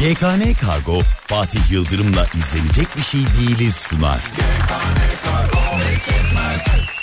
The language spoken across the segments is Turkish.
YKN Kargo Fatih Yıldırım'la izlenecek bir şey değiliz sunar. YKN Kargo bekletmez.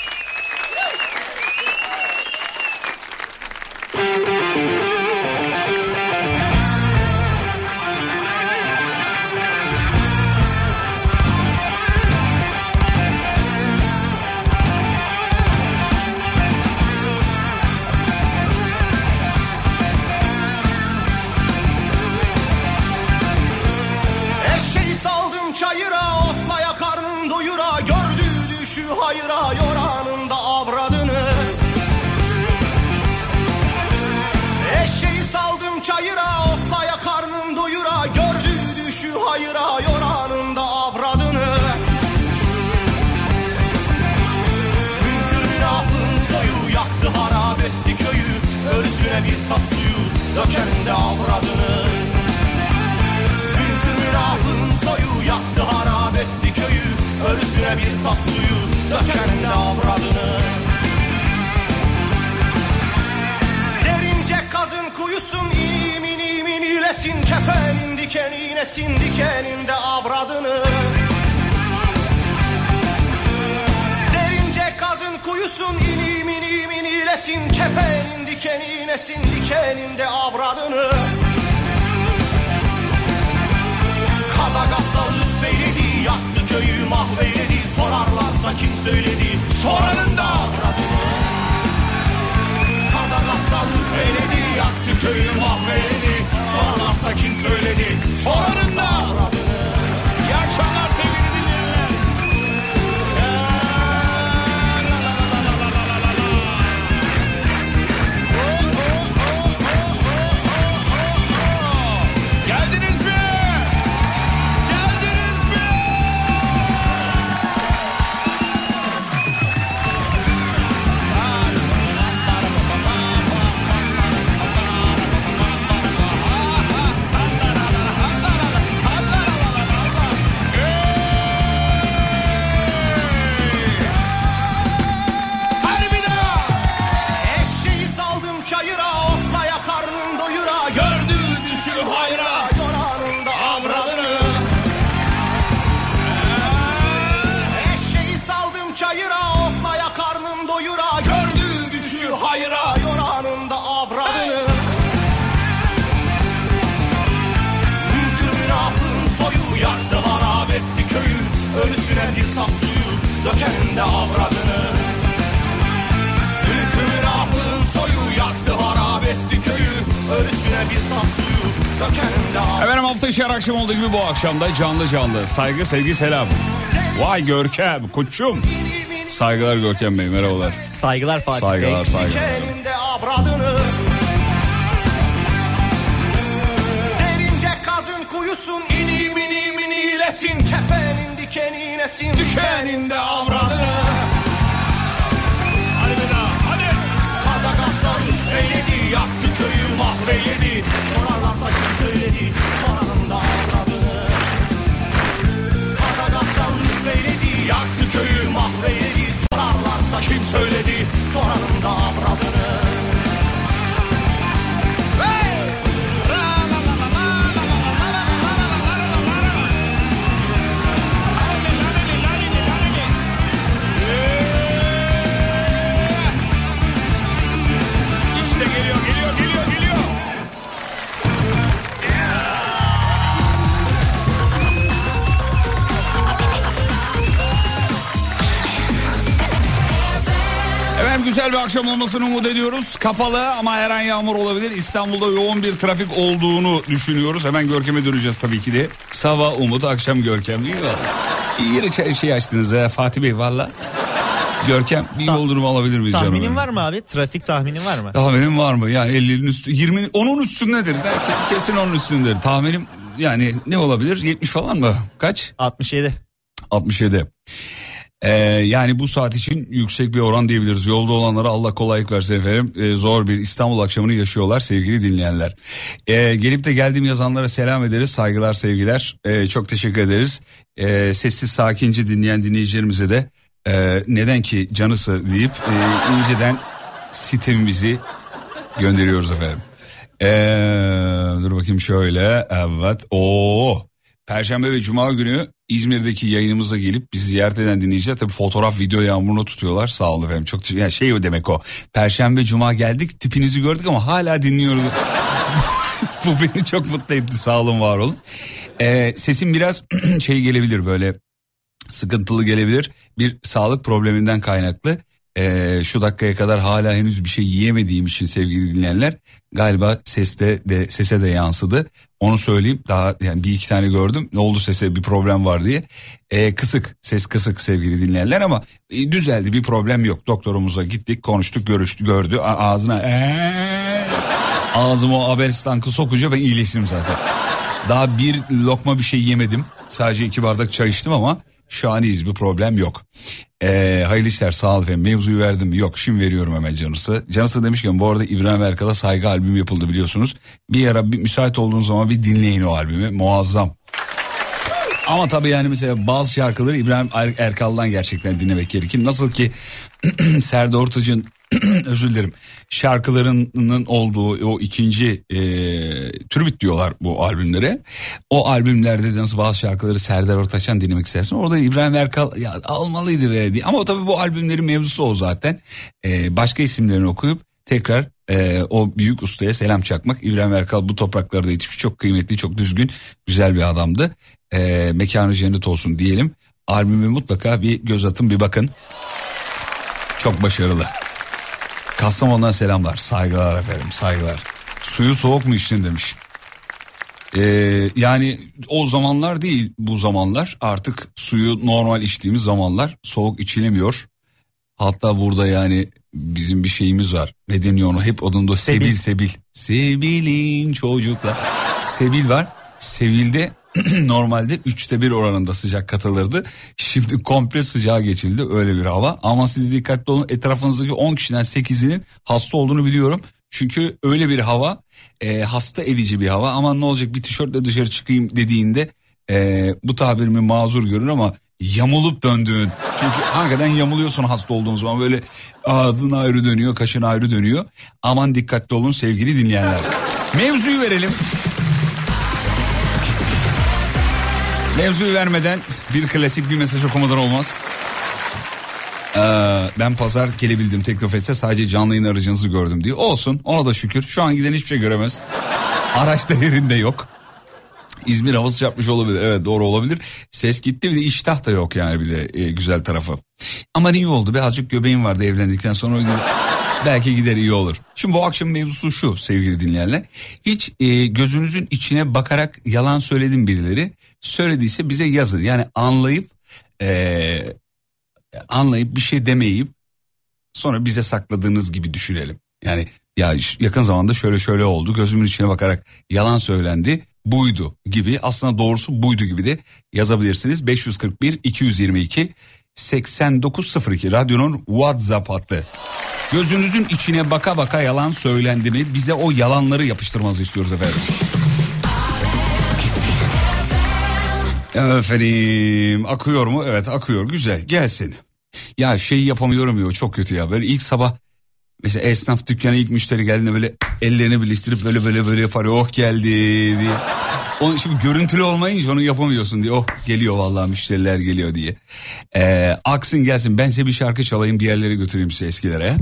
Dökerim de avradını Hünkümün ahın soyu yaktı harap etti köyü. Ölüsüne bir tas suyu dökerim de avradını. Derince kazın kuyusun imin imin ilesin. Kefenin dikenine sin dikeninde avradını. Derince kazın kuyusun inim inim inilesin Kefenin dikenine sin dikeninde avradını. Kazakatlar lütfeyledi Yaktı köyü mahveyledi Sorarlarsa kim söyledi? Soranın da avradını. Kazakatlar lütfeyledi Yaktı köyü mahveyledi Sorarlarsa kim söyledi? Soranın da avradını. İyi sevgili Dökenin de avradını Hükümün ahın soyu yaktı harap etti köyü Ölüsüne bir tas suyu dökerim de av- Efendim hafta içi her akşam olduğu gibi bu akşam da canlı canlı. Saygı, sevgi, selam. Vay Görkem, koçum. Saygılar Görkem Bey, merhabalar. Saygılar Fatih Bey. Saygılar, saygılar. Avradını Derince kazın kuyusun inim inim inilesin Kefenin dikenine sin dikeninde avradını Hadi bir daha, hadi. Kazakatlar eyledi yaktı köyü mahveyledi Sorarlarsa kim güzel bir akşam olmasını umut ediyoruz. Kapalı ama her an yağmur olabilir. İstanbul'da yoğun bir trafik olduğunu düşünüyoruz. Hemen Görkem'e döneceğiz tabii ki de. Sabah Umut, akşam Görkem. İyi var. İyi yere şey, açtınız ha Fatih Bey valla. Görkem bir yol durumu alabilir miyiz canım? Tahminin var mı abi? Trafik tahminin var mı? Tahminim var mı? Yani 50'nin üstü 20 onun üstündedir. Belki kesin onun üstündedir. Tahminim yani ne olabilir? 70 falan mı? Kaç? 67. 67. Ee, yani bu saat için yüksek bir oran diyebiliriz. Yolda olanlara Allah kolaylık versin efendim. Ee, zor bir İstanbul akşamını yaşıyorlar sevgili dinleyenler. Ee, gelip de geldiğim yazanlara selam ederiz. Saygılar sevgiler. Ee, çok teşekkür ederiz. Ee, sessiz sakince dinleyen dinleyicilerimize de e, neden ki canısı deyip e, inceden sitemimizi gönderiyoruz efendim. Ee, dur bakayım şöyle. Evet. Oo. Perşembe ve Cuma günü İzmir'deki yayınımıza gelip bizi ziyaret eden dinleyiciler tabii fotoğraf video yağmurunu tutuyorlar. Sağ olun efendim. Çok yani şey o demek o. Perşembe Cuma geldik tipinizi gördük ama hala dinliyoruz. Bu beni çok mutlu etti. Sağ olun var olun. Ee, sesim biraz şey gelebilir böyle sıkıntılı gelebilir. Bir sağlık probleminden kaynaklı. Ee, şu dakikaya kadar hala henüz bir şey yiyemediğim için sevgili dinleyenler galiba seste de sese de yansıdı. Onu söyleyeyim daha yani bir iki tane gördüm ne oldu sese bir problem var diye. Ee, kısık ses kısık sevgili dinleyenler ama e, düzeldi bir problem yok. Doktorumuza gittik konuştuk görüştü gördü A- ağzına ee, ağzıma o Abelstank'ı sokunca ben iyileştim zaten. Daha bir lokma bir şey yemedim sadece iki bardak çay içtim ama şu an iyiyiz bir problem yok. Ee, hayırlı işler sağ ol efendim mevzuyu verdim? Yok şimdi veriyorum hemen Canısı. Canısı demişken bu arada İbrahim Erkal'a saygı albümü yapıldı biliyorsunuz. Bir ara bir müsait olduğunuz zaman bir dinleyin o albümü muazzam. Ama tabii yani mesela bazı şarkıları İbrahim Er- Erkal'dan gerçekten dinlemek gerekir. Nasıl ki Serdar Ortaç'ın özür dilerim şarkılarının olduğu o ikinci e, türbüt diyorlar bu albümlere. O albümlerde de nasıl bazı şarkıları Serdar Ortaç'tan dinlemek istersin. Orada İbrahim Erkal ya almalıydı ve diye. Ama tabii bu albümlerin mevzusu o zaten. E, başka isimlerini okuyup tekrar e, o büyük ustaya selam çakmak. İbrahim Erkal bu topraklarda yetişmiş çok kıymetli çok düzgün güzel bir adamdı. E, mekanı cennet olsun diyelim. Albümü mutlaka bir göz atın bir bakın. Çok başarılı. Kastamonu'dan selamlar. Saygılar efendim saygılar. Suyu soğuk mu içtin demiş. Ee, yani o zamanlar değil bu zamanlar artık suyu normal içtiğimiz zamanlar soğuk içilemiyor. Hatta burada yani bizim bir şeyimiz var. Ne deniyor onu hep adında Sebil Sebil. Sebil'in çocuklar. Sebil var. Sevil'de normalde üçte bir oranında sıcak katılırdı. Şimdi komple sıcağa geçildi öyle bir hava. Ama siz dikkatli olun etrafınızdaki 10 kişiden 8'inin hasta olduğunu biliyorum. Çünkü öyle bir hava e, hasta edici bir hava. Ama ne olacak bir tişörtle dışarı çıkayım dediğinde e, bu tabirimi mazur görün ama yamulup döndüğün. Çünkü hakikaten yamuluyorsun hasta olduğun zaman böyle ağzın ayrı dönüyor kaşın ayrı dönüyor. Aman dikkatli olun sevgili dinleyenler. Mevzuyu verelim. Mevzuyu vermeden bir klasik bir mesaj okumadan olmaz. Ee, ben pazar gelebildim Teknofest'e sadece canlı yayın aracınızı gördüm diyor. Olsun ona da şükür. Şu an giden hiçbir şey göremez. Araç da yerinde yok. İzmir havası çarpmış olabilir. Evet doğru olabilir. Ses gitti bir de iştah da yok yani bir de e, güzel tarafı. Ama iyi oldu be azıcık göbeğim vardı evlendikten sonra. Belki gider iyi olur. Şimdi bu akşam mevzusu şu sevgili dinleyenler. Hiç e, gözünüzün içine bakarak yalan söyledim birileri. Söylediyse bize yazın. Yani anlayıp e, anlayıp bir şey demeyip sonra bize sakladığınız gibi düşünelim. Yani ya yakın zamanda şöyle şöyle oldu gözümün içine bakarak yalan söylendi buydu gibi aslında doğrusu buydu gibi de yazabilirsiniz. 541 222 8902 radyonun WhatsApp hattı. Gözünüzün içine baka baka yalan söylendi mi bize o yalanları yapıştırmanızı istiyoruz efendim. Efendim akıyor mu? Evet akıyor güzel gelsin. Ya şey yapamıyorum ya çok kötü ya böyle ilk sabah mesela esnaf dükkana ilk müşteri geldiğinde böyle ellerini birleştirip böyle böyle böyle yapar oh geldi diye. Onu şimdi görüntülü olmayınca onu yapamıyorsun diye. Oh geliyor vallahi müşteriler geliyor diye. Ee, aksın gelsin ben size bir şarkı çalayım bir yerlere götüreyim size eskilere.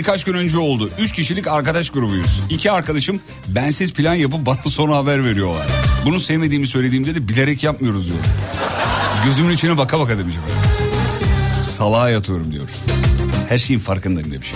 Birkaç gün önce oldu. Üç kişilik arkadaş grubuyuz. İki arkadaşım bensiz plan yapıp bana sonra haber veriyorlar. Bunu sevmediğimi söylediğimde de bilerek yapmıyoruz diyor. Gözümün içine baka baka demiş. böyle. Salağa yatıyorum diyor. Her şeyin farkındayım demiş.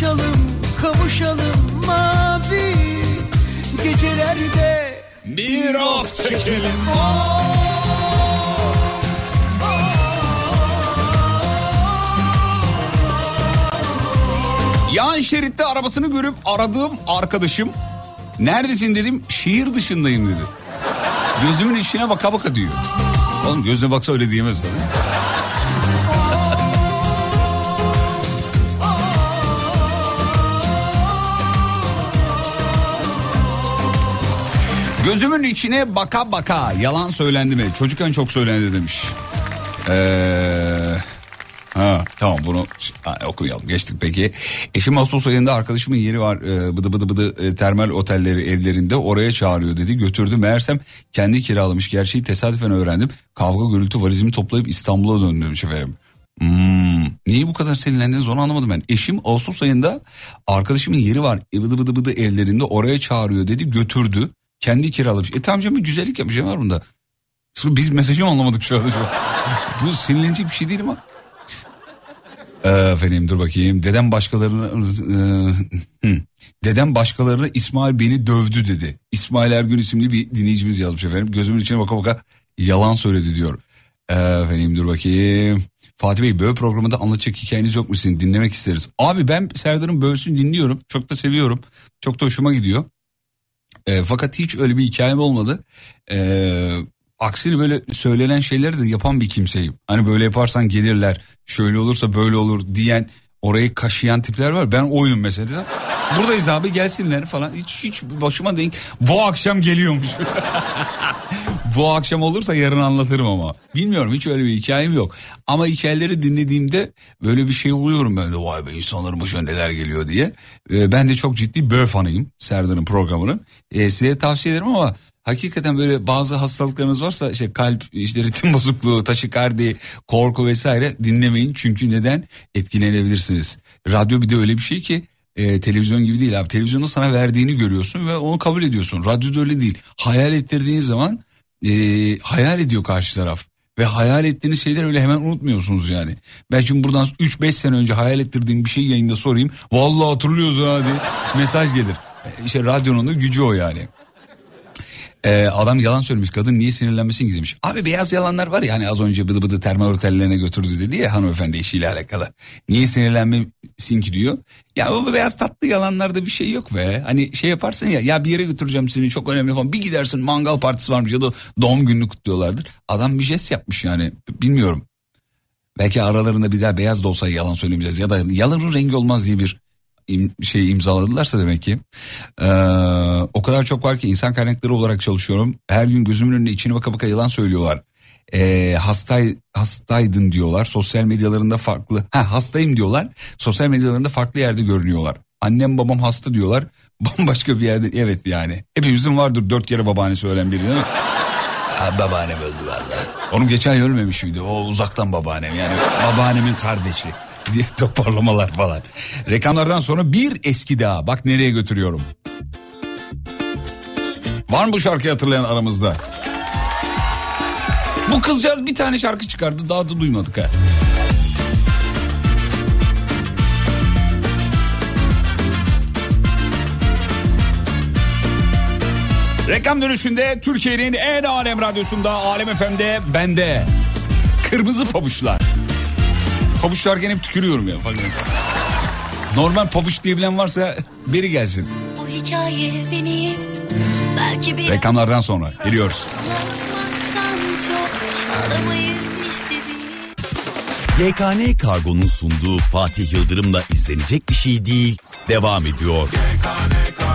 Kavuşalım kavuşalım mavi gecelerde Bir oh çekelim. Yan şeritte arabasını görüp aradığım arkadaşım neredesin dedim şehir dışındayım dedi. Gözümün içine baka baka diyor. Oğlum gözüne baksa öyle diyemez tabii. Gözümün içine baka baka yalan söylendi mi? Çocukken çok söylendi demiş. Ee, ha, tamam bunu ha, okuyalım geçtik peki. Eşim Ağustos ayında arkadaşımın yeri var e, bıdı bıdı bıdı e, termal otelleri evlerinde oraya çağırıyor dedi. Götürdü meğersem kendi kiralamış gerçeği tesadüfen öğrendim. Kavga gürültü valizimi toplayıp İstanbul'a döndüm demiş efendim. Hmm, niye bu kadar sinirlendiniz onu anlamadım ben. Eşim Ağustos ayında arkadaşımın yeri var e, bıdı bıdı bıdı evlerinde oraya çağırıyor dedi götürdü. Kendi kiralamış. E tamam canım bir güzellik yapmış ne var bunda. Biz mesajı mı anlamadık şu anda? bu sinirlenecek bir şey değil ama. Ee, Efendim dur bakayım. Dedem başkalarını... e. Dedem başkalarına İsmail beni dövdü dedi. İsmail Ergün isimli bir dinleyicimiz yazmış efendim. Gözümün içine baka baka yalan söyledi diyor. Ee, Efendim dur bakayım. Fatih Bey böyle programında anlatacak hikayeniz yok mu sizin? Dinlemek isteriz. Abi ben Serdar'ın böğüsünü dinliyorum. Çok da seviyorum. Çok da hoşuma gidiyor. E, fakat hiç öyle bir hikayem olmadı. E, aksine böyle söylenen şeyleri de yapan bir kimseyim. Hani böyle yaparsan gelirler, şöyle olursa böyle olur diyen, orayı kaşıyan tipler var. Ben oyum mesela. Buradayız abi gelsinler falan. Hiç hiç başıma denk. Bu akşam geliyormuş. Bu akşam olursa yarın anlatırım ama. Bilmiyorum hiç öyle bir hikayem yok. Ama hikayeleri dinlediğimde böyle bir şey oluyorum ben de. Vay be insanların başına neler geliyor diye. Ee, ben de çok ciddi böl fanıyım Serdar'ın programının. Ee, size tavsiye ederim ama hakikaten böyle bazı hastalıklarınız varsa işte kalp, işte ritim bozukluğu, taşikardi, korku vesaire dinlemeyin. Çünkü neden? Etkilenebilirsiniz. Radyo bir de öyle bir şey ki e, televizyon gibi değil abi. Televizyonda sana verdiğini görüyorsun ve onu kabul ediyorsun. Radyoda öyle değil. Hayal ettirdiğin zaman e, hayal ediyor karşı taraf. Ve hayal ettiğiniz şeyleri öyle hemen unutmuyorsunuz yani. Ben şimdi buradan 3-5 sene önce hayal ettirdiğim bir şey yayında sorayım. Vallahi hatırlıyoruz ha diye mesaj gelir. E, İşte radyonun da gücü o yani. Ee, adam yalan söylemiş kadın niye sinirlenmesin ki demiş. Abi beyaz yalanlar var ya hani az önce bıdı bıdı termal otellerine götürdü dedi ya hanımefendi eşiyle alakalı. Niye sinirlenmesin ki diyor. Ya bu beyaz tatlı yalanlarda bir şey yok be. Hani şey yaparsın ya ya bir yere götüreceğim seni çok önemli falan. Bir gidersin mangal partisi varmış ya da doğum gününü kutluyorlardır. Adam bir jest yapmış yani bilmiyorum. Belki aralarında bir daha beyaz da olsa yalan söylemeyeceğiz ya da yalanın rengi olmaz diye bir im- şey imzaladılarsa demek ki Ee, o kadar çok var ki insan kaynakları olarak çalışıyorum. Her gün gözümün önüne içine baka baka yalan söylüyorlar. Ee, hastay hastaydın diyorlar. Sosyal medyalarında farklı. Ha hastayım diyorlar. Sosyal medyalarında farklı yerde görünüyorlar. Annem babam hasta diyorlar. Bambaşka bir yerde evet yani. Hepimizin vardır dört kere babaannesi ölen biri değil mi? Ha, babaannem öldü valla. Onun geçen ay ölmemiş miydi? O uzaktan babaannem yani babaannemin kardeşi diye toparlamalar falan. Reklamlardan sonra bir eski daha bak nereye götürüyorum. Var mı bu şarkıyı hatırlayan aramızda? Bu kızcağız bir tane şarkı çıkardı daha da duymadık ha. Reklam dönüşünde Türkiye'nin en alem radyosunda Alem FM'de bende kırmızı pabuçlar. Pabuç derken hep tükürüyorum ya. etmez. Normal pabuç diyebilen varsa biri gelsin. Bu hikaye benim belki bir Reklamlardan sonra geliyoruz. YKN Kargo'nun sunduğu Fatih Yıldırım'la izlenecek bir şey değil devam ediyor. Bu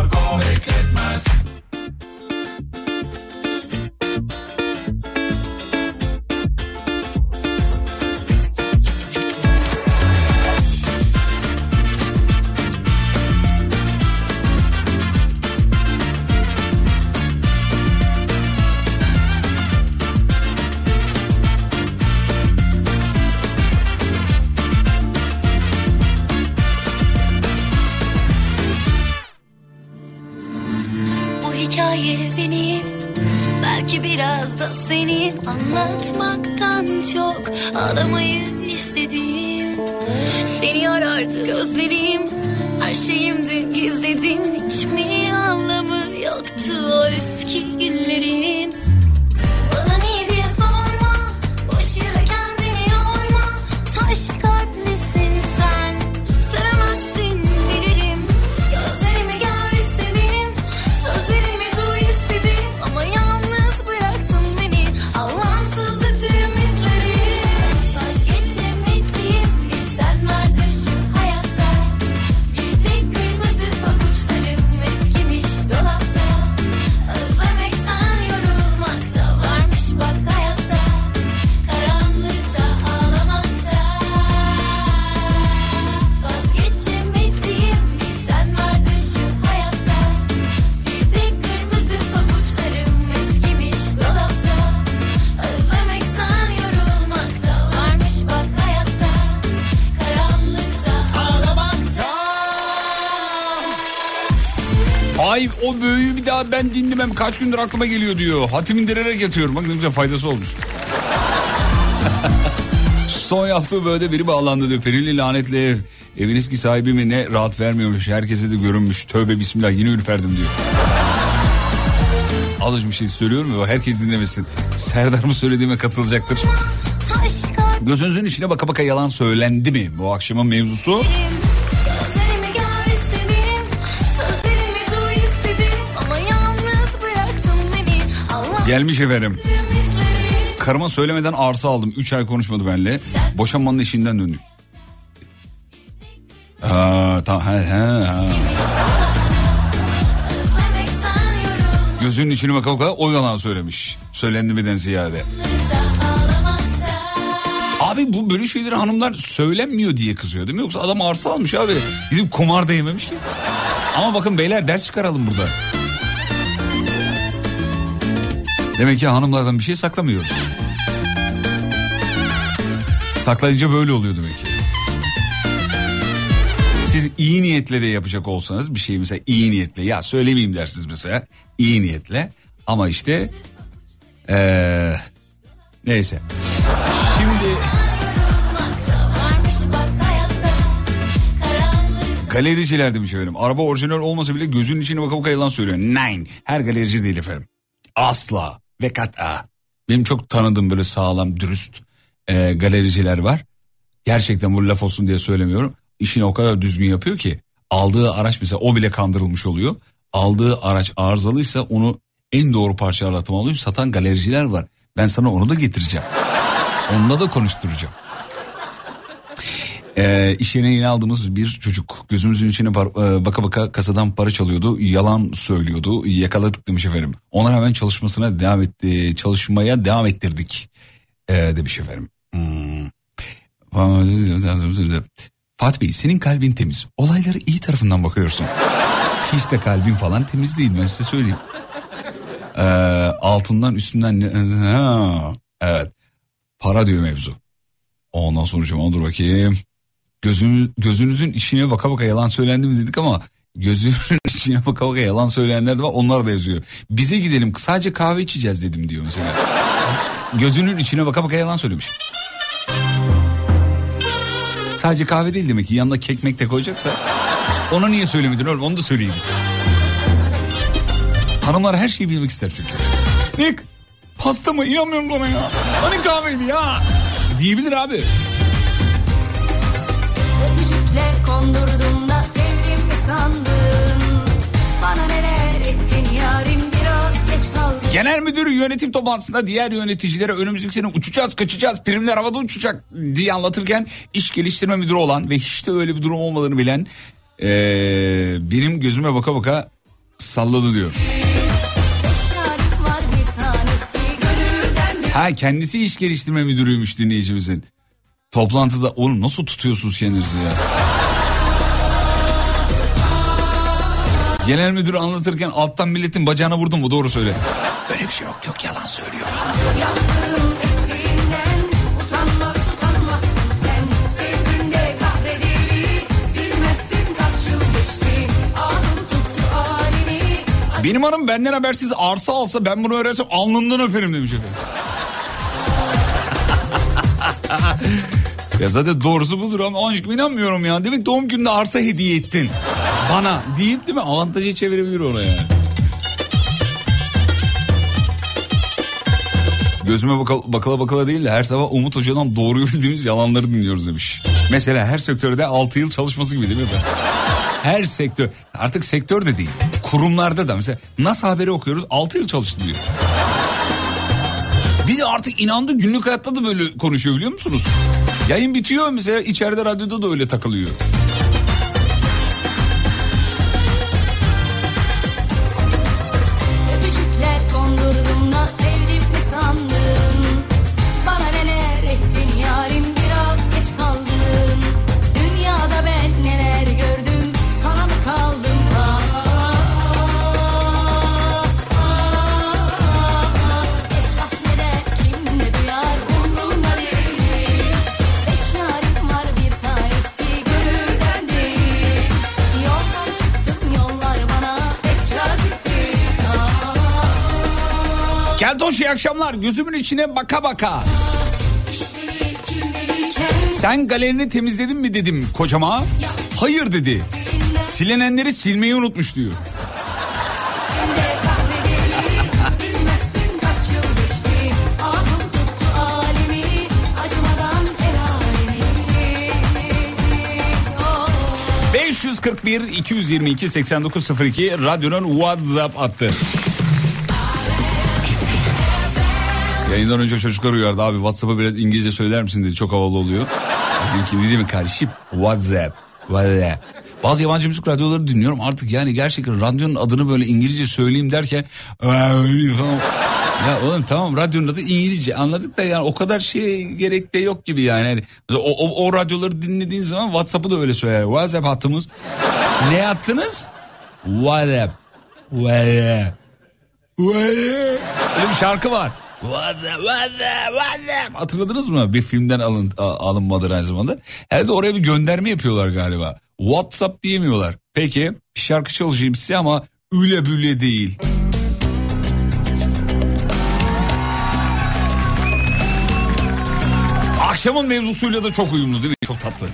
anlatmaktan çok ağlamayı istediğim seni arardı gözlerim. Her şeyimdi gizledim hiç mi anlamı yoktu o eski günlerin ben dinlemem kaç gündür aklıma geliyor diyor. Hatim indirerek yatıyorum. Bak ne güzel faydası olmuş. Son yaptığı böyle biri bağlandı diyor. Perili lanetli ev. Evin eski sahibi mi ne rahat vermiyormuş. Herkese de görünmüş. Tövbe bismillah yine ürperdim diyor. Alıcı bir şey söylüyorum ya herkes dinlemesin. Serdar mı söylediğime katılacaktır. Gözünüzün içine baka baka yalan söylendi mi bu akşamın mevzusu? Gözlerimi Gelmiş efendim. Karıma söylemeden arsa aldım. 3 ay konuşmadı benimle. Boşanmanın işinden döndük. Ha, tamam. He, he, Gözünün içine baka baka o yalan söylemiş. Söylendi miden ziyade. Abi bu böyle şeyleri hanımlar söylenmiyor diye kızıyor değil mi? Yoksa adam arsa almış abi. Gidip kumar da yememiş ki. Ama bakın beyler ders çıkaralım burada. Demek ki hanımlardan bir şey saklamıyoruz. Saklayınca böyle oluyor demek ki. Siz iyi niyetle de yapacak olsanız bir şey mesela iyi niyetle ya söylemeyeyim dersiniz mesela iyi niyetle ama işte eee, neyse. Şimdi galericiler demiş efendim. Araba orijinal olmasa bile gözünün içine baka baka yalan söylüyor. Nine. Her galerici değil efendim. Asla ve kat'a. Benim çok tanıdığım böyle sağlam dürüst eee, galericiler var. Gerçekten bu laf olsun diye söylemiyorum. İşini o kadar düzgün yapıyor ki aldığı araç mesela o bile kandırılmış oluyor. Aldığı araç arızalıysa onu en doğru parçalarla tamamlayıp satan galericiler var. Ben sana onu da getireceğim. Onunla da konuşturacağım. Ee, iş yerine yeni aldığımız bir çocuk gözümüzün içine par- e, baka baka kasadan para çalıyordu. Yalan söylüyordu. Yakaladık demiş efendim. Ona rağmen çalışmasına devam etti. Çalışmaya devam ettirdik. Ee, demiş efendim. Hmm. Fatih Bey senin kalbin temiz. Olayları iyi tarafından bakıyorsun. Hiç de kalbin falan temiz değil ben size söyleyeyim. Ee, altından üstünden ha, evet para diyor mevzu. Ondan sonra dur bakayım. Gözünüz, gözünüzün içine baka baka yalan söylendi mi dedik ama gözünün içine baka baka yalan söyleyenler de var onlar da yazıyor. Bize gidelim sadece kahve içeceğiz dedim diyor mesela. Gözünün içine baka baka yalan söylemiş. Sadece kahve değil demek ki yanına kekmek de koyacaksa. Onu niye söylemedin oğlum onu da söyleyeyim. Hanımlar her şeyi bilmek ister çünkü. Nick pasta mı inanmıyorum bana ya. Hani kahveydi ya. Diyebilir abi. Öpücükler kondurdum da sevdim mi sandın Bana neler ettin yarim biraz geç kaldın Genel müdür yönetim toplantısında diğer yöneticilere önümüzdeki sene uçacağız kaçacağız primler havada uçacak diye anlatırken iş geliştirme müdürü olan ve hiç de öyle bir durum olmadığını bilen ee, benim gözüme baka baka salladı diyor. Ha kendisi iş geliştirme müdürüymüş dinleyicimizin. Toplantıda oğlum nasıl tutuyorsunuz kendinizi ya? Genel müdür anlatırken alttan milletin bacağına vurdum mu doğru söyle. Öyle bir şey yok yok yalan söylüyor falan. Benim hanım benden habersiz arsa alsa ben bunu öğrensem alnından öperim demiş efendim. ya zaten doğrusu budur ama aşkım inanmıyorum ya. Demek doğum gününde arsa hediye ettin. Bana deyip değil mi avantajı çevirebilir ona yani. Gözüme bakala, bakala bakala değil de her sabah Umut Hoca'dan doğruyu bildiğimiz yalanları dinliyoruz demiş. Mesela her sektörde 6 yıl çalışması gibi değil mi? Her sektör artık sektör de değil kurumlarda da mesela nasıl haberi okuyoruz 6 yıl çalıştı diyor. Bir de artık inandı günlük hayatta da böyle konuşuyor biliyor musunuz? Yayın bitiyor mesela içeride radyoda da öyle takılıyor. Keltoş iyi akşamlar gözümün içine baka baka. Sen galerini temizledin mi dedim kocama. Hayır dedi. Silinenleri silmeyi unutmuş diyor. Bilmezsin kaç yıl geçti Yayından önce çocuklar uyardı abi WhatsApp'a biraz İngilizce söyler misin dedi çok havalı oluyor. Dedim ki ne demek kardeşim WhatsApp. WhatsApp. Bazı yabancı müzik radyoları dinliyorum artık yani gerçekten radyonun adını böyle İngilizce söyleyeyim derken ya oğlum tamam radyonun adı İngilizce anladık da yani o kadar şey gerek de yok gibi yani. Hani O, o, o radyoları dinlediğin zaman WhatsApp'ı da öyle söyler. WhatsApp hattımız. ne attınız? WhatsApp. WhatsApp. Öyle bir şarkı var. WhatsApp, WhatsApp, WhatsApp. Hatırladınız mı? Bir filmden alın, alınmadır aynı zamanda. Herhalde oraya bir gönderme yapıyorlar galiba. WhatsApp diyemiyorlar. Peki şarkı çalışayım size ama üle büle değil. Akşamın mevzusuyla da çok uyumlu değil mi? Çok tatlı.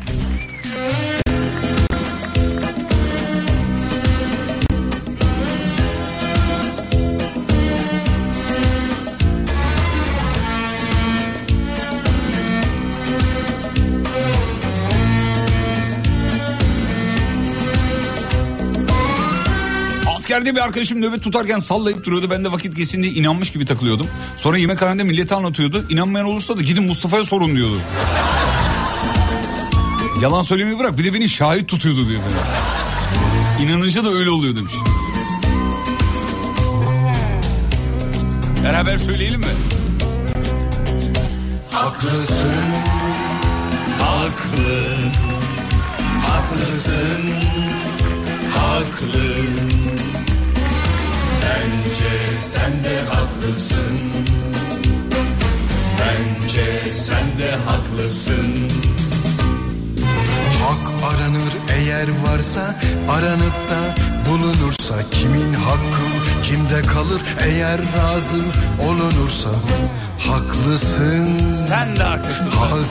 Askerde bir arkadaşım nöbet tutarken sallayıp duruyordu. Ben de vakit geçsin diye inanmış gibi takılıyordum. Sonra yemekhanede millete anlatıyordu. İnanmayan olursa da gidin Mustafa'ya sorun diyordu. Yalan söylemeyi bırak bir de beni şahit tutuyordu diyor. Böyle. İnanınca da öyle oluyor demiş. Beraber söyleyelim mi? Haklısın Haklı Haklısın Haklı Bence sen de haklısın. Bence sen de haklısın. Hak aranır eğer varsa aranıp da bulunursa kimin hakkı kimde kalır eğer razı olunursa. Haklısın. Sen de haklısın. haklı.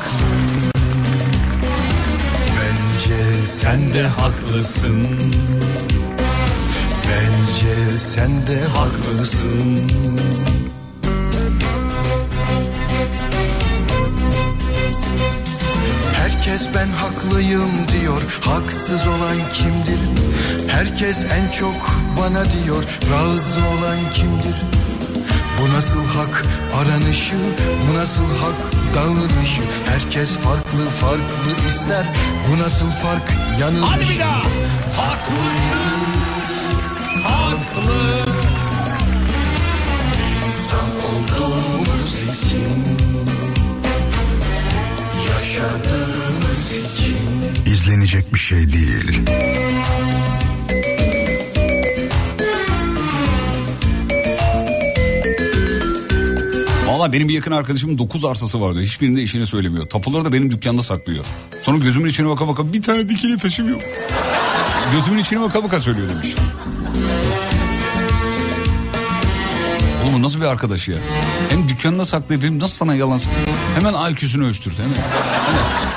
Bence sen de Haklısın bence sen de haklısın. Herkes ben haklıyım diyor. Haksız olan kimdir? Herkes en çok bana diyor. Razı olan kimdir? Bu nasıl hak aranışı? Bu nasıl hak davranışı Herkes farklı farklı ister. Bu nasıl fark yanılış Hadi bir daha. Haklısın şey değil Valla benim bir yakın arkadaşımın 9 arsası vardı. Hiçbirinde işini söylemiyor. Tapuları da benim dükkanda saklıyor. Sonra gözümün içine baka baka bir tane dikili taşım. Gözümün içine baka baka söylüyor demiş. Oğlum nasıl bir arkadaş ya? Hem dükkanında saklayıp hem nasıl sana yalan? Hemen IQ'sunu ölçtürdü hemen. hemen.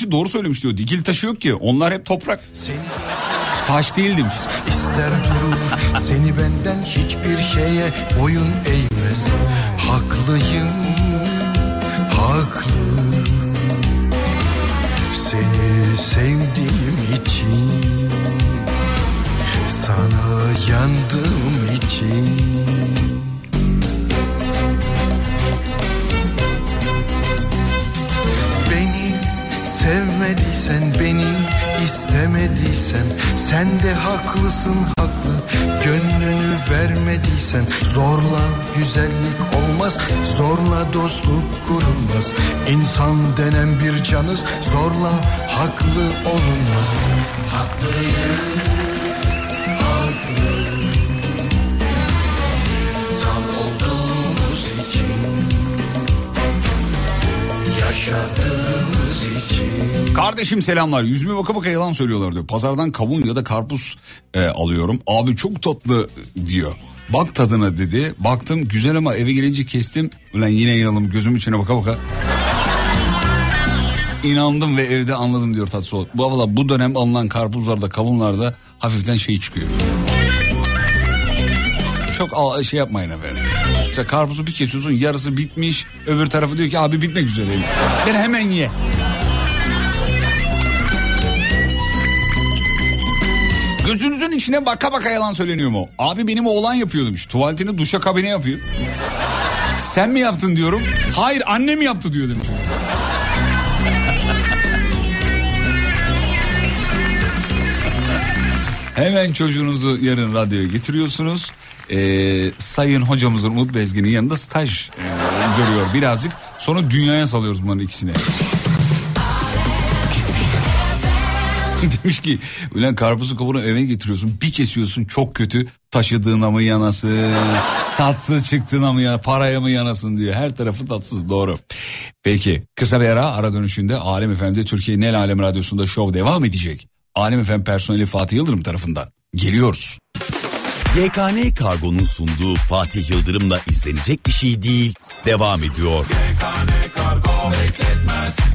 Arkadaşı doğru söylemiş diyor. Dikili taşı yok ki. Onlar hep toprak. Seni Taş değil demiş. ister durur, seni benden hiçbir şeye boyun eğmez. Haklıyım, haklı. Seni sevdiğim için, sana yandığım için. Sevmediysen beni istemediysen sen de haklısın haklı. Gönlünü vermediysen zorla güzellik olmaz zorla dostluk kurulmaz. İnsan denen bir canız zorla haklı olunmaz. İnsan Kardeşim selamlar. Yüzüme baka baka yalan söylüyorlar diyor. Pazardan kavun ya da karpuz e, alıyorum. Abi çok tatlı diyor. Bak tadına dedi. Baktım güzel ama eve gelince kestim. Ulan yine inandım gözüm içine baka baka. İnandım ve evde anladım diyor olarak. Bu valla bu dönem alınan karpuzlarda kavunlarda hafiften şey çıkıyor. Çok şey yapmayın efendim. Mesela karpuzu bir kesiyorsun yarısı bitmiş. Öbür tarafı diyor ki abi bitmek üzere. Ben hemen ye. Gözünüzün içine baka baka yalan söyleniyor mu? Abi benim oğlan yapıyor demiş. Tuvaletini duşa kabine yapıyor. Sen mi yaptın diyorum. Hayır annem yaptı diyor demiş. Hemen çocuğunuzu yarın radyoya getiriyorsunuz. Ee, sayın hocamızın Umut Bezgin'in yanında staj e, görüyor birazcık. Sonra dünyaya salıyoruz bunların ikisini. Demiş ki ulan karpuzu kavunu eve getiriyorsun bir kesiyorsun çok kötü taşıdığına mı yanasın tatsız çıktığına mı ya paraya mı yanasın diyor her tarafı tatsız doğru. Peki kısa bir ara ara dönüşünde Alem FM'de Türkiye'nin el alem radyosunda şov devam edecek. Alem FM personeli Fatih Yıldırım tarafından geliyoruz. YKN Kargo'nun sunduğu Fatih Yıldırım'la izlenecek bir şey değil devam ediyor. Kargo bekletmez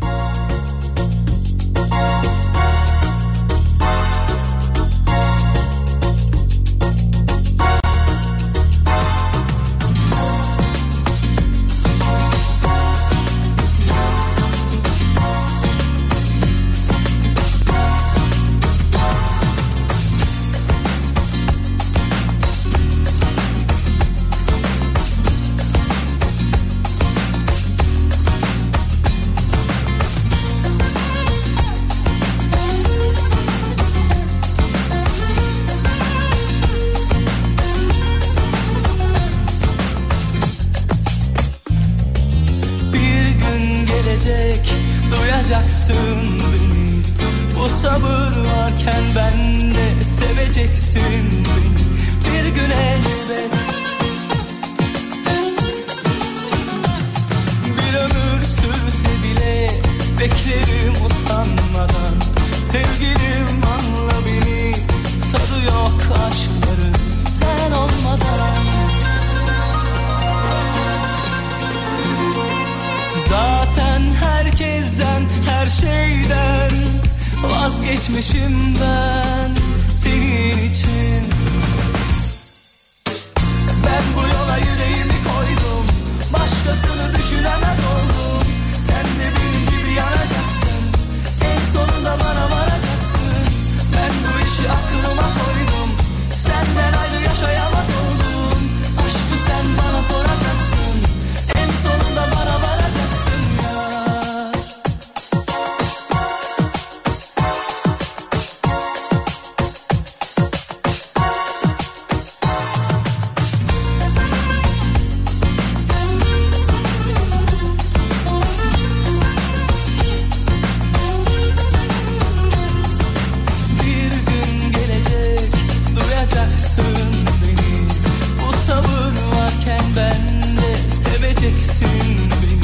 seveceksin beni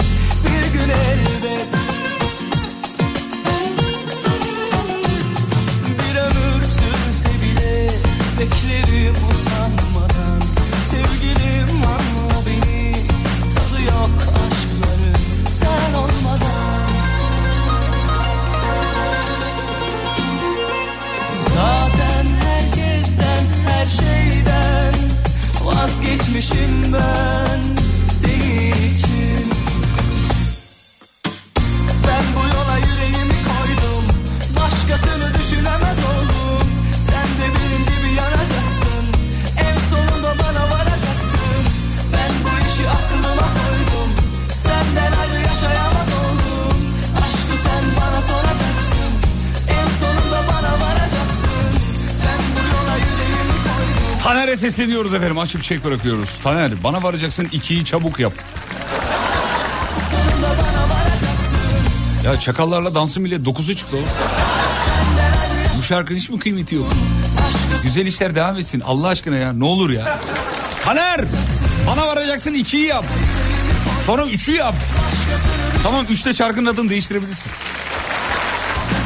Bir gün elbet. Bir ömür sürse bile beklerim usanmadan. Sevgilim anla beni tadı yok aşkların sen olmadan. Zaten herkesten her şeyden vazgeçmişim ben sesleniyoruz efendim açık çek bırakıyoruz. Taner bana varacaksın ikiyi çabuk yap. Ya çakallarla dansın bile dokuzu çıktı oğlum. Bu şarkının hiç mi kıymeti yok? Güzel işler devam etsin Allah aşkına ya ne olur ya. Taner bana varacaksın ikiyi yap. Sonra üçü yap. Tamam üçte şarkının adını değiştirebilirsin.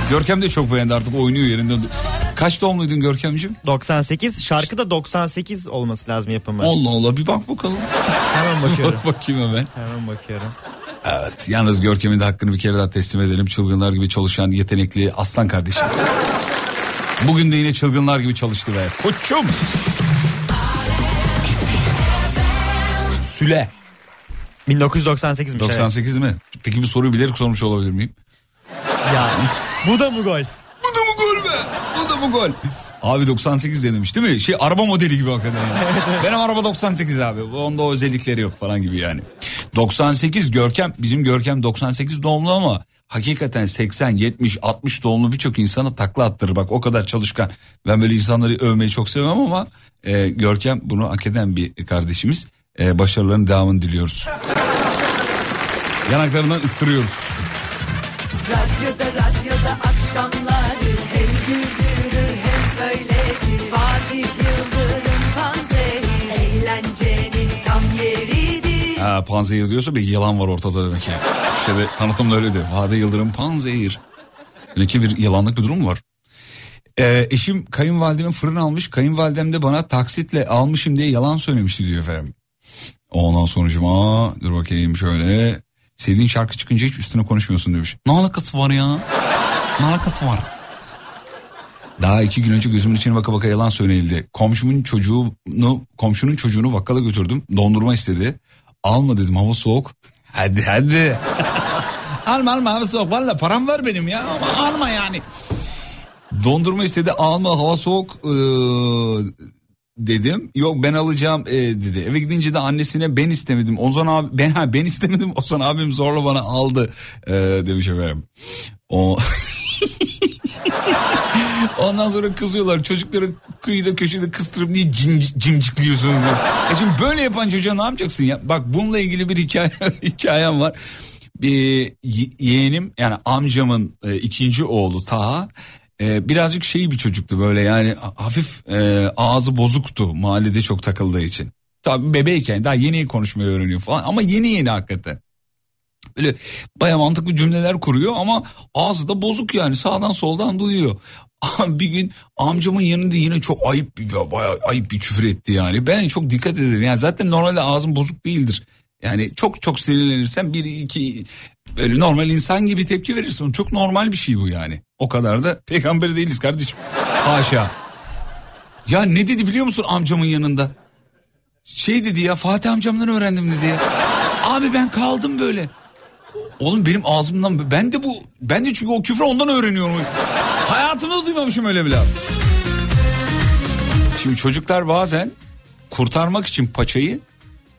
Görkem de çok beğendi artık oynuyor yerinde. Kaç doğumluydun Görkemciğim? 98 şarkı da 98 olması lazım yapımı. Allah Allah bir bak bakalım. Hemen bakıyorum. Bak bakayım hemen. Hemen bakıyorum. Evet yalnız Görkem'in de hakkını bir kere daha teslim edelim. Çılgınlar gibi çalışan yetenekli aslan kardeşim. Bugün de yine çılgınlar gibi çalıştı be. Koçum. Süle. 1998'miş. 98 mi? Peki bu soruyu bilerek sormuş olabilir miyim? evet. Ya bu da mı gol? Bu da be? Bu da mı gol? Abi 98 demiş değil mi? Şey araba modeli gibi hakikaten. Yani. Benim araba 98 abi. Onda o özellikleri yok falan gibi yani. 98 Görkem bizim Görkem 98 doğumlu ama hakikaten 80, 70, 60 doğumlu birçok insana takla attırır. Bak o kadar çalışkan. Ben böyle insanları övmeyi çok sevmem ama e, Görkem bunu hak eden bir kardeşimiz. E, başarılarının devamını diliyoruz. Yanaklarından ıstırıyoruz. Radyoda Hem güldürür Fatih Panzehir diyorsa bir yalan var ortada demek ki. İşte de tanıtımda öyle diyor. Vade Yıldırım panzehir. Demek ki bir yalanlık bir durum var? Ee, eşim kayınvalidemin fırın almış. Kayınvalidem de bana taksitle almışım diye yalan söylemişti diyor efendim. Ondan sonucuma dur bakayım şöyle. Sevdiğin şarkı çıkınca hiç üstüne konuşmuyorsun demiş. Ne alakası var ya? Ne alakası var? Daha iki gün önce gözümün içine baka baka yalan söylenildi. Komşumun çocuğunu, komşunun çocuğunu bakkala götürdüm. Dondurma istedi. Alma dedim hava soğuk. Hadi hadi. alma alma hava soğuk. Valla param var benim ya ama alma yani. Dondurma istedi alma hava soğuk ee, dedim. Yok ben alacağım ee, dedi. Eve gidince de annesine ben istemedim. Ozan abi ben ha ben istemedim. Ozan abim zorla bana aldı ee, demiş efendim. O Ondan sonra kızıyorlar çocukları kıyıda köşede kıstırıp niye cim, cimcikliyorsunuz. E şimdi böyle yapan çocuğa ne yapacaksın ya? Bak bununla ilgili bir hikaye, hikayem var. Bir ye- yeğenim yani amcamın e, ikinci oğlu Taha e, birazcık şey bir çocuktu böyle yani hafif e, ağzı bozuktu mahallede çok takıldığı için. Tabii bebeyken daha yeni konuşmayı öğreniyor falan ama yeni yeni hakikaten. Böyle baya mantıklı cümleler kuruyor ama ağzı da bozuk yani sağdan soldan duyuyor. Bir gün amcamın yanında yine çok ayıp bir bayağı ayıp bir küfür etti yani. Ben çok dikkat ederim. Yani zaten normalde ağzım bozuk değildir. Yani çok çok sinirlenirsen bir iki böyle normal insan gibi tepki verirsin. Çok normal bir şey bu yani. O kadar da peygamber değiliz kardeşim. Haşa. Ya ne dedi biliyor musun amcamın yanında? Şey dedi ya Fatih amcamdan öğrendim dedi ya. Abi ben kaldım böyle. Oğlum benim ağzımdan ben de bu ben de çünkü o küfrü ondan öğreniyorum. Hayatımda duymamışım öyle bir laf. Şimdi çocuklar bazen kurtarmak için paçayı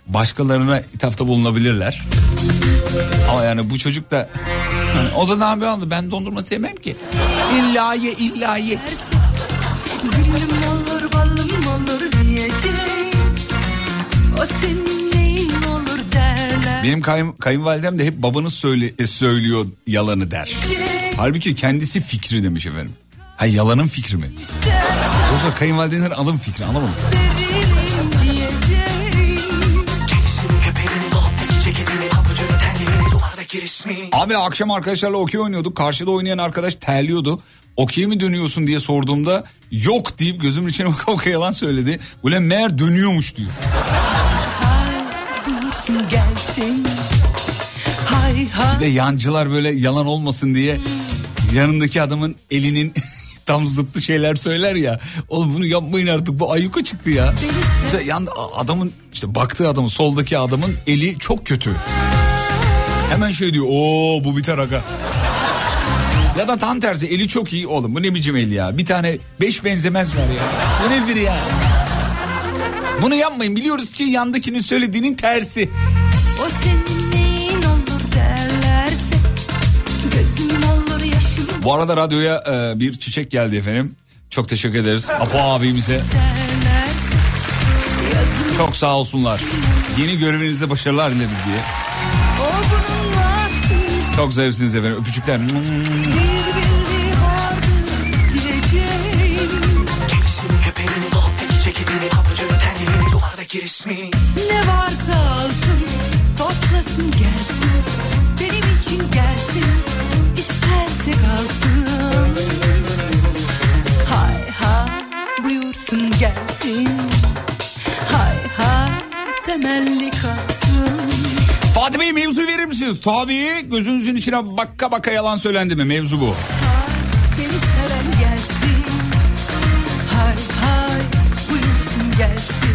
başkalarına ithafta bulunabilirler. Ama yani bu çocuk da hani o da ne yapıyor ben dondurma sevmem ki. İlla ye illa ye. Gülüm olur balım olur diyeceğim O senin neyin olur derler Benim kayın, kayınvalidem de hep babanız söyle, e, söylüyor yalanı der. Halbuki kendisi fikri demiş efendim. Ha yalanın fikri mi? Yoksa kayınvalidenin alın fikri anlamadım. Abi akşam arkadaşlarla okey oynuyorduk. Karşıda oynayan arkadaş terliyordu. Okey mi dönüyorsun diye sorduğumda yok deyip gözümün içine baka baka yalan söyledi. Ulan meğer dönüyormuş diyor. Bir de yancılar böyle yalan olmasın diye yanındaki adamın elinin tam zıttı şeyler söyler ya. Oğlum bunu yapmayın artık bu ayyuka çıktı ya. Mesela yan, adamın işte baktığı adamın soldaki adamın eli çok kötü. Hemen şey diyor o bu biter aga. Ya da tam tersi eli çok iyi oğlum bu ne biçim el ya. Bir tane beş benzemez var ya. Bu nedir ya? Bunu yapmayın biliyoruz ki yandakinin söylediğinin tersi. O senin neyin olur derlerse Gözüm olur Bu arada radyoya e, bir çiçek geldi efendim. Çok teşekkür ederiz. Apo abimize. Çok sağ olsunlar. Yeni görevinizde başarılar dileriz diye. Çok zarifsiniz efendim. Öpücükler. Ne varsa alsın toplasın gelsin Benim için gelsin misiniz? Tabii gözünüzün içine bakka bakka yalan söylendi mi? Mevzu bu.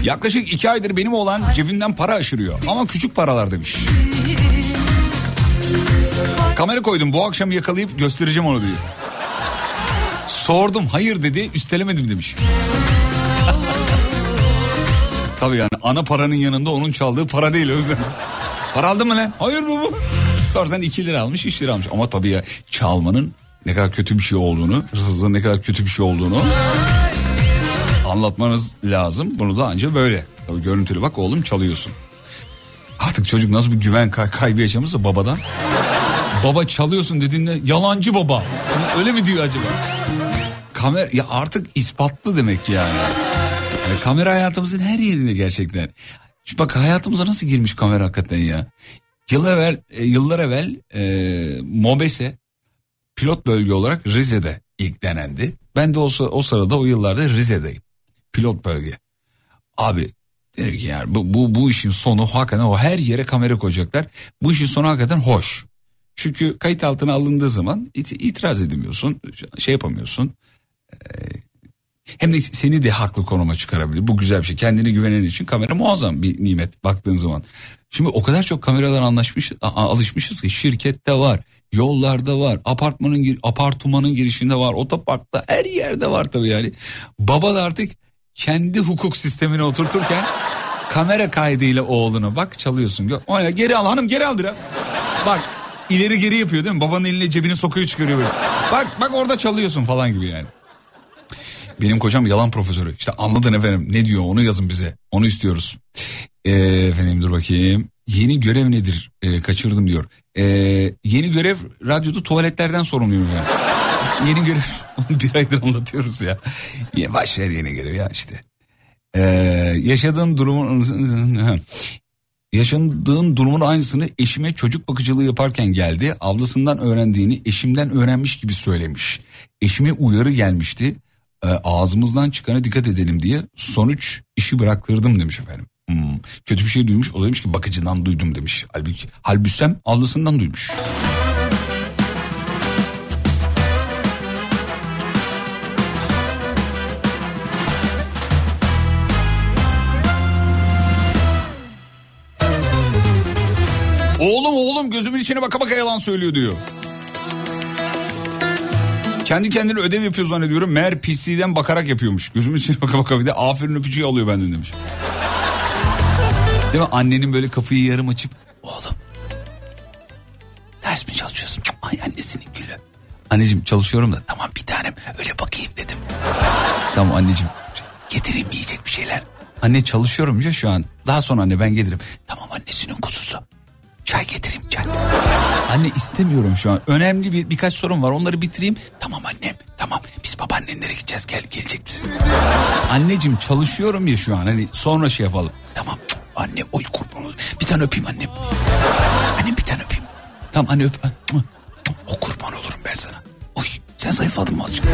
Yaklaşık iki aydır benim olan cebimden para aşırıyor. Ama küçük paralar demiş. Kamera koydum bu akşam yakalayıp göstereceğim onu diyor. Sordum hayır dedi üstelemedim demiş. Tabii yani ana paranın yanında onun çaldığı para değil Özlem. Para aldın mı lan? Hayır baba. Sorsan 2 lira almış 3 lira almış. Ama tabii ya çalmanın ne kadar kötü bir şey olduğunu, hırsızlığın ne kadar kötü bir şey olduğunu anlatmanız lazım. Bunu da anca böyle. Tabii görüntülü bak oğlum çalıyorsun. Artık çocuk nasıl bir güven kay- kaybı yaşamışsa babadan. Baba çalıyorsun dediğinde yalancı baba. Öyle mi diyor acaba? Kamera ya artık ispatlı demek yani. Yani kamera hayatımızın her yerinde gerçekten. Şu bak hayatımıza nasıl girmiş kamera hakikaten ya. Yıllar evvel, e, yıllar evvel e, MOBESE pilot bölge olarak Rize'de ilk denendi. Ben de o, o sırada o yıllarda Rize'deyim. Pilot bölge. Abi dedim ki yani bu, bu, bu işin sonu hakikaten o her yere kamera koyacaklar. Bu işin sonu hakikaten hoş. Çünkü kayıt altına alındığı zaman it- itiraz edemiyorsun, şey yapamıyorsun. Ee, hem de seni de haklı konuma çıkarabilir. Bu güzel bir şey. Kendine güvenen için kamera muazzam bir nimet baktığın zaman. Şimdi o kadar çok kameralar anlaşmış, alışmışız ki şirkette var, yollarda var, apartmanın apartmanın girişinde var, otoparkta her yerde var tabii yani. Baba da artık kendi hukuk sistemini oturturken kamera kaydıyla oğlunu bak çalıyorsun. Gö- O ne? Geri al hanım geri al biraz. Bak ileri geri yapıyor değil mi? Babanın eline cebine sokuyor çıkarıyor böyle. Bak bak orada çalıyorsun falan gibi yani. Benim kocam yalan profesörü. İşte anladın efendim ne diyor onu yazın bize. Onu istiyoruz. Ee, efendim dur bakayım. Yeni görev nedir? Ee, kaçırdım diyor. Ee, yeni görev radyoda tuvaletlerden sorumluyum yani. Yeni görev bir aydır anlatıyoruz ya. ya başlar yeni görev ya işte. Ee, yaşadığın durumun yaşadığın durumun aynısını eşime çocuk bakıcılığı yaparken geldi. Ablasından öğrendiğini eşimden öğrenmiş gibi söylemiş. Eşime uyarı gelmişti. Ee, ağzımızdan çıkana dikkat edelim diye sonuç işi bıraktırdım demiş efendim. Hmm, Kötü bir şey duymuş. O demiş ki bakıcıdan duydum demiş. Halbuki Halbüsem ablasından duymuş. Oğlum oğlum gözümün içine baka baka yalan söylüyor diyor. Kendi kendine ödev yapıyor zannediyorum. Meğer PC'den bakarak yapıyormuş. Gözümün içine baka baka bir de aferin öpücüğü alıyor benden demiş. Değil mi? Annenin böyle kapıyı yarım açıp oğlum ders mi çalışıyorsun? Ay annesinin gülü. Anneciğim çalışıyorum da tamam bir tanem öyle bakayım dedim. tamam anneciğim getireyim yiyecek bir şeyler. Anne çalışıyorum ya şu an. Daha sonra anne ben gelirim. Tamam annesinin kuzusu. Çay getireyim çay. Anne istemiyorum şu an. Önemli bir birkaç sorun var. Onları bitireyim. Tamam annem. Tamam. Biz babaannenlere gideceğiz. Gel gelecek misin? Anneciğim çalışıyorum ya şu an. Hani sonra şey yapalım. Tamam. Anne oy kurban. Bir tane öpeyim annem. Annem bir tane öpeyim. Tamam anne öp. O kurban olurum ben sana. Oy sen zayıfladın mı azıcık?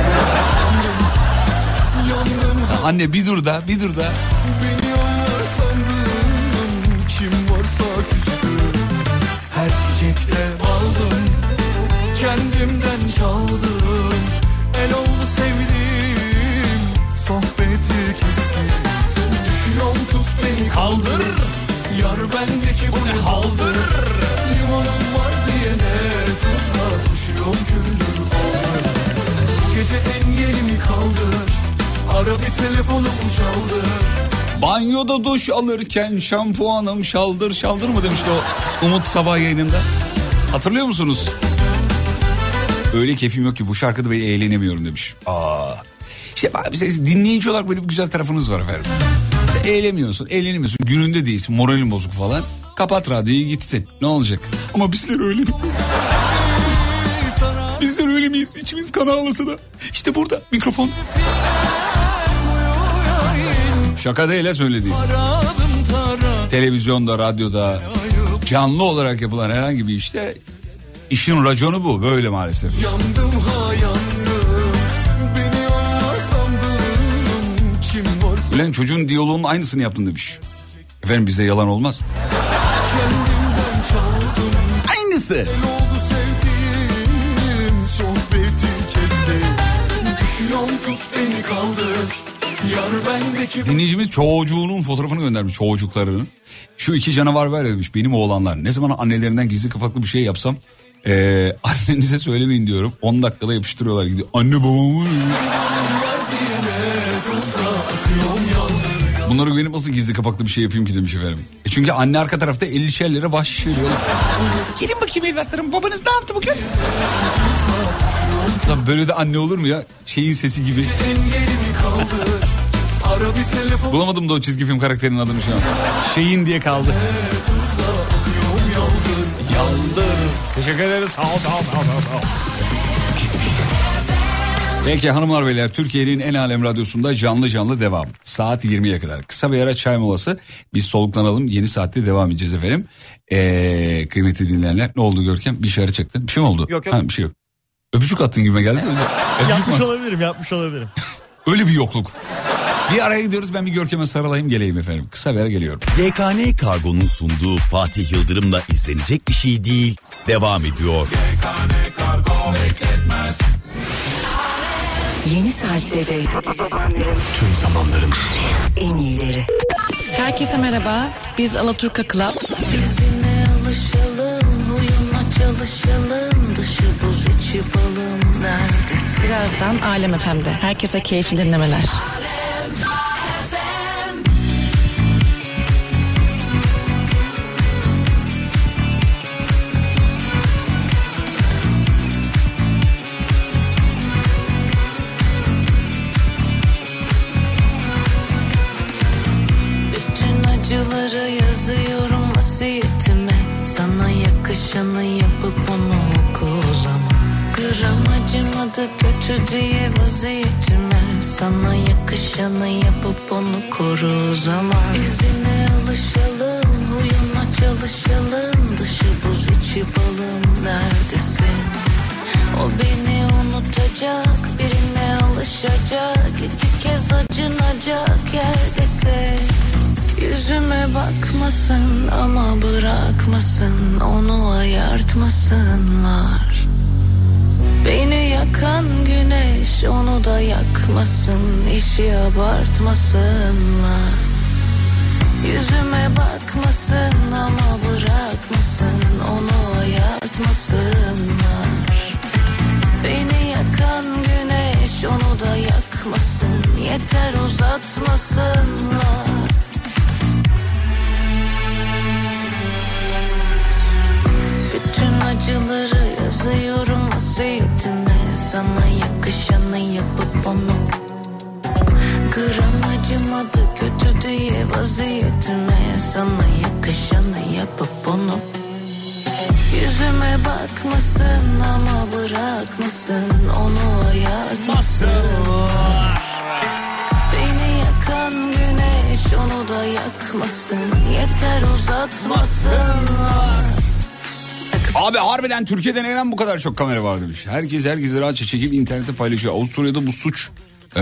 Anne bir dur da bir dur da. Beni çiçekte aldım Kendimden çaldım. El oldu sevdiğim Sohbeti kestim. Düşüyorum tut beni kaldır. Yar bendeki bu ne haldır. Limonum var diyene tuzla Düşüyorum küldür Gece engelimi kaldır Ara bir telefonumu çaldır. Banyoda duş alırken şampuanım şaldır şaldır mı demişti o Umut sabah yayınında. Hatırlıyor musunuz? Öyle keyfim yok ki bu şarkıda ben eğlenemiyorum demiş. Aa. İşte bak siz dinleyici olarak böyle bir güzel tarafınız var efendim. İşte eğlenmiyorsun, eğlenemiyorsun. Gününde değilsin, moralin bozuk falan. Kapat radyoyu gitsin. Ne olacak? Ama bizler öyle. Bizler öyle miyiz? İçimiz kan ağlasa da. İşte burada mikrofon. Şaka değil ha söylediğim. Televizyonda, radyoda canlı olarak yapılan herhangi bir işte işin raconu bu böyle maalesef. Yandım ha yandım Beni sandım Kim varsa Ulan çocuğun diyaloğunun aynısını yaptın demiş. Efendim bize yalan olmaz. çaldım Aynısı. Sevdiğim Düşüyorum tut beni kaldır Dinleyicimiz çocuğunun fotoğrafını göndermiş çocuklarının. Şu iki canavar var demiş benim oğlanlar. Ne zaman annelerinden gizli kapaklı bir şey yapsam eee, annenize söylemeyin diyorum. 10 dakikada yapıştırıyorlar gidiyor. Anne babamı. Bunları benim nasıl gizli kapaklı bir şey yapayım ki demiş efendim. E çünkü anne arka tarafta 50 şerlere baş veriyor. Gelin bakayım evlatlarım babanız ne yaptı bugün? Lan böyle de anne olur mu ya? Şeyin sesi gibi. Bulamadım da o çizgi film karakterinin adını şu an. Şeyin diye kaldı. Teşekkür ederiz. Sağ ol, sağ ol, sağ ol, sağ ol. Peki hanımlar beyler Türkiye'nin en alem radyosunda canlı canlı devam. Saat 20'ye kadar. Kısa bir ara çay molası. Biz soluklanalım. Yeni saatte devam edeceğiz efendim. Ee, kıymetli dinleyenler. Ne oldu Görkem? Bir şey ara çaktın. Bir şey mi oldu? Yok, yok. Ha, bir şey yok. Öpücük attın gibi geldi. Yapmış olabilirim yapmış olabilirim. Öyle bir yokluk. Bir araya gidiyoruz ben bir Görkem'e sarılayım geleyim efendim. Kısa bir ara geliyorum. YKN Kargo'nun sunduğu Fatih Yıldırım'la izlenecek bir şey değil devam ediyor. Yeni saatte de Tüm zamanların en iyileri. Herkese merhaba. Biz Alaturka Club. Bizine alışalım, uyuma çalışalım. Dışı buz içi balım neredesin? Birazdan Alem FM'de. Herkese keyifli dinlemeler. Bütün acıları yazıyorum vasiyetime Sana yakışanı yapıp onu oku o zaman. Gram acımadı kötü diye vaziyetime. Sana yakışanı yapıp onu koru o zaman. İzine alışalım huyuna çalışalım. Dışı buz içi balım neredesin? O beni unutacak birine alışacak. İki kez acınacak yerdese Yüzüme bakmasın ama bırakmasın onu ayartmasınlar. Beni yakan güneş onu da yakmasın işi abartmasınlar. Yüzüme bakmasın ama bırakmasın onu ayartmasınlar. Beni yakan güneş onu da yakmasın yeter uzatmasınlar acıları yazıyorum vasiyetime. Sana yakışanı yapıp onu Gram acımadı kötü diye vaziyetime. Sana yakışanı yapıp onu Yüzüme bakmasın ama bırakmasın Onu ayartmasın. Beni yakan güneş onu da yakmasın. Yeter uzatmasınlar Abi harbiden Türkiye'de neden bu kadar çok kamera var demiş. Herkes herkesi rahatça çekip internette paylaşıyor. Avusturya'da bu suç ee,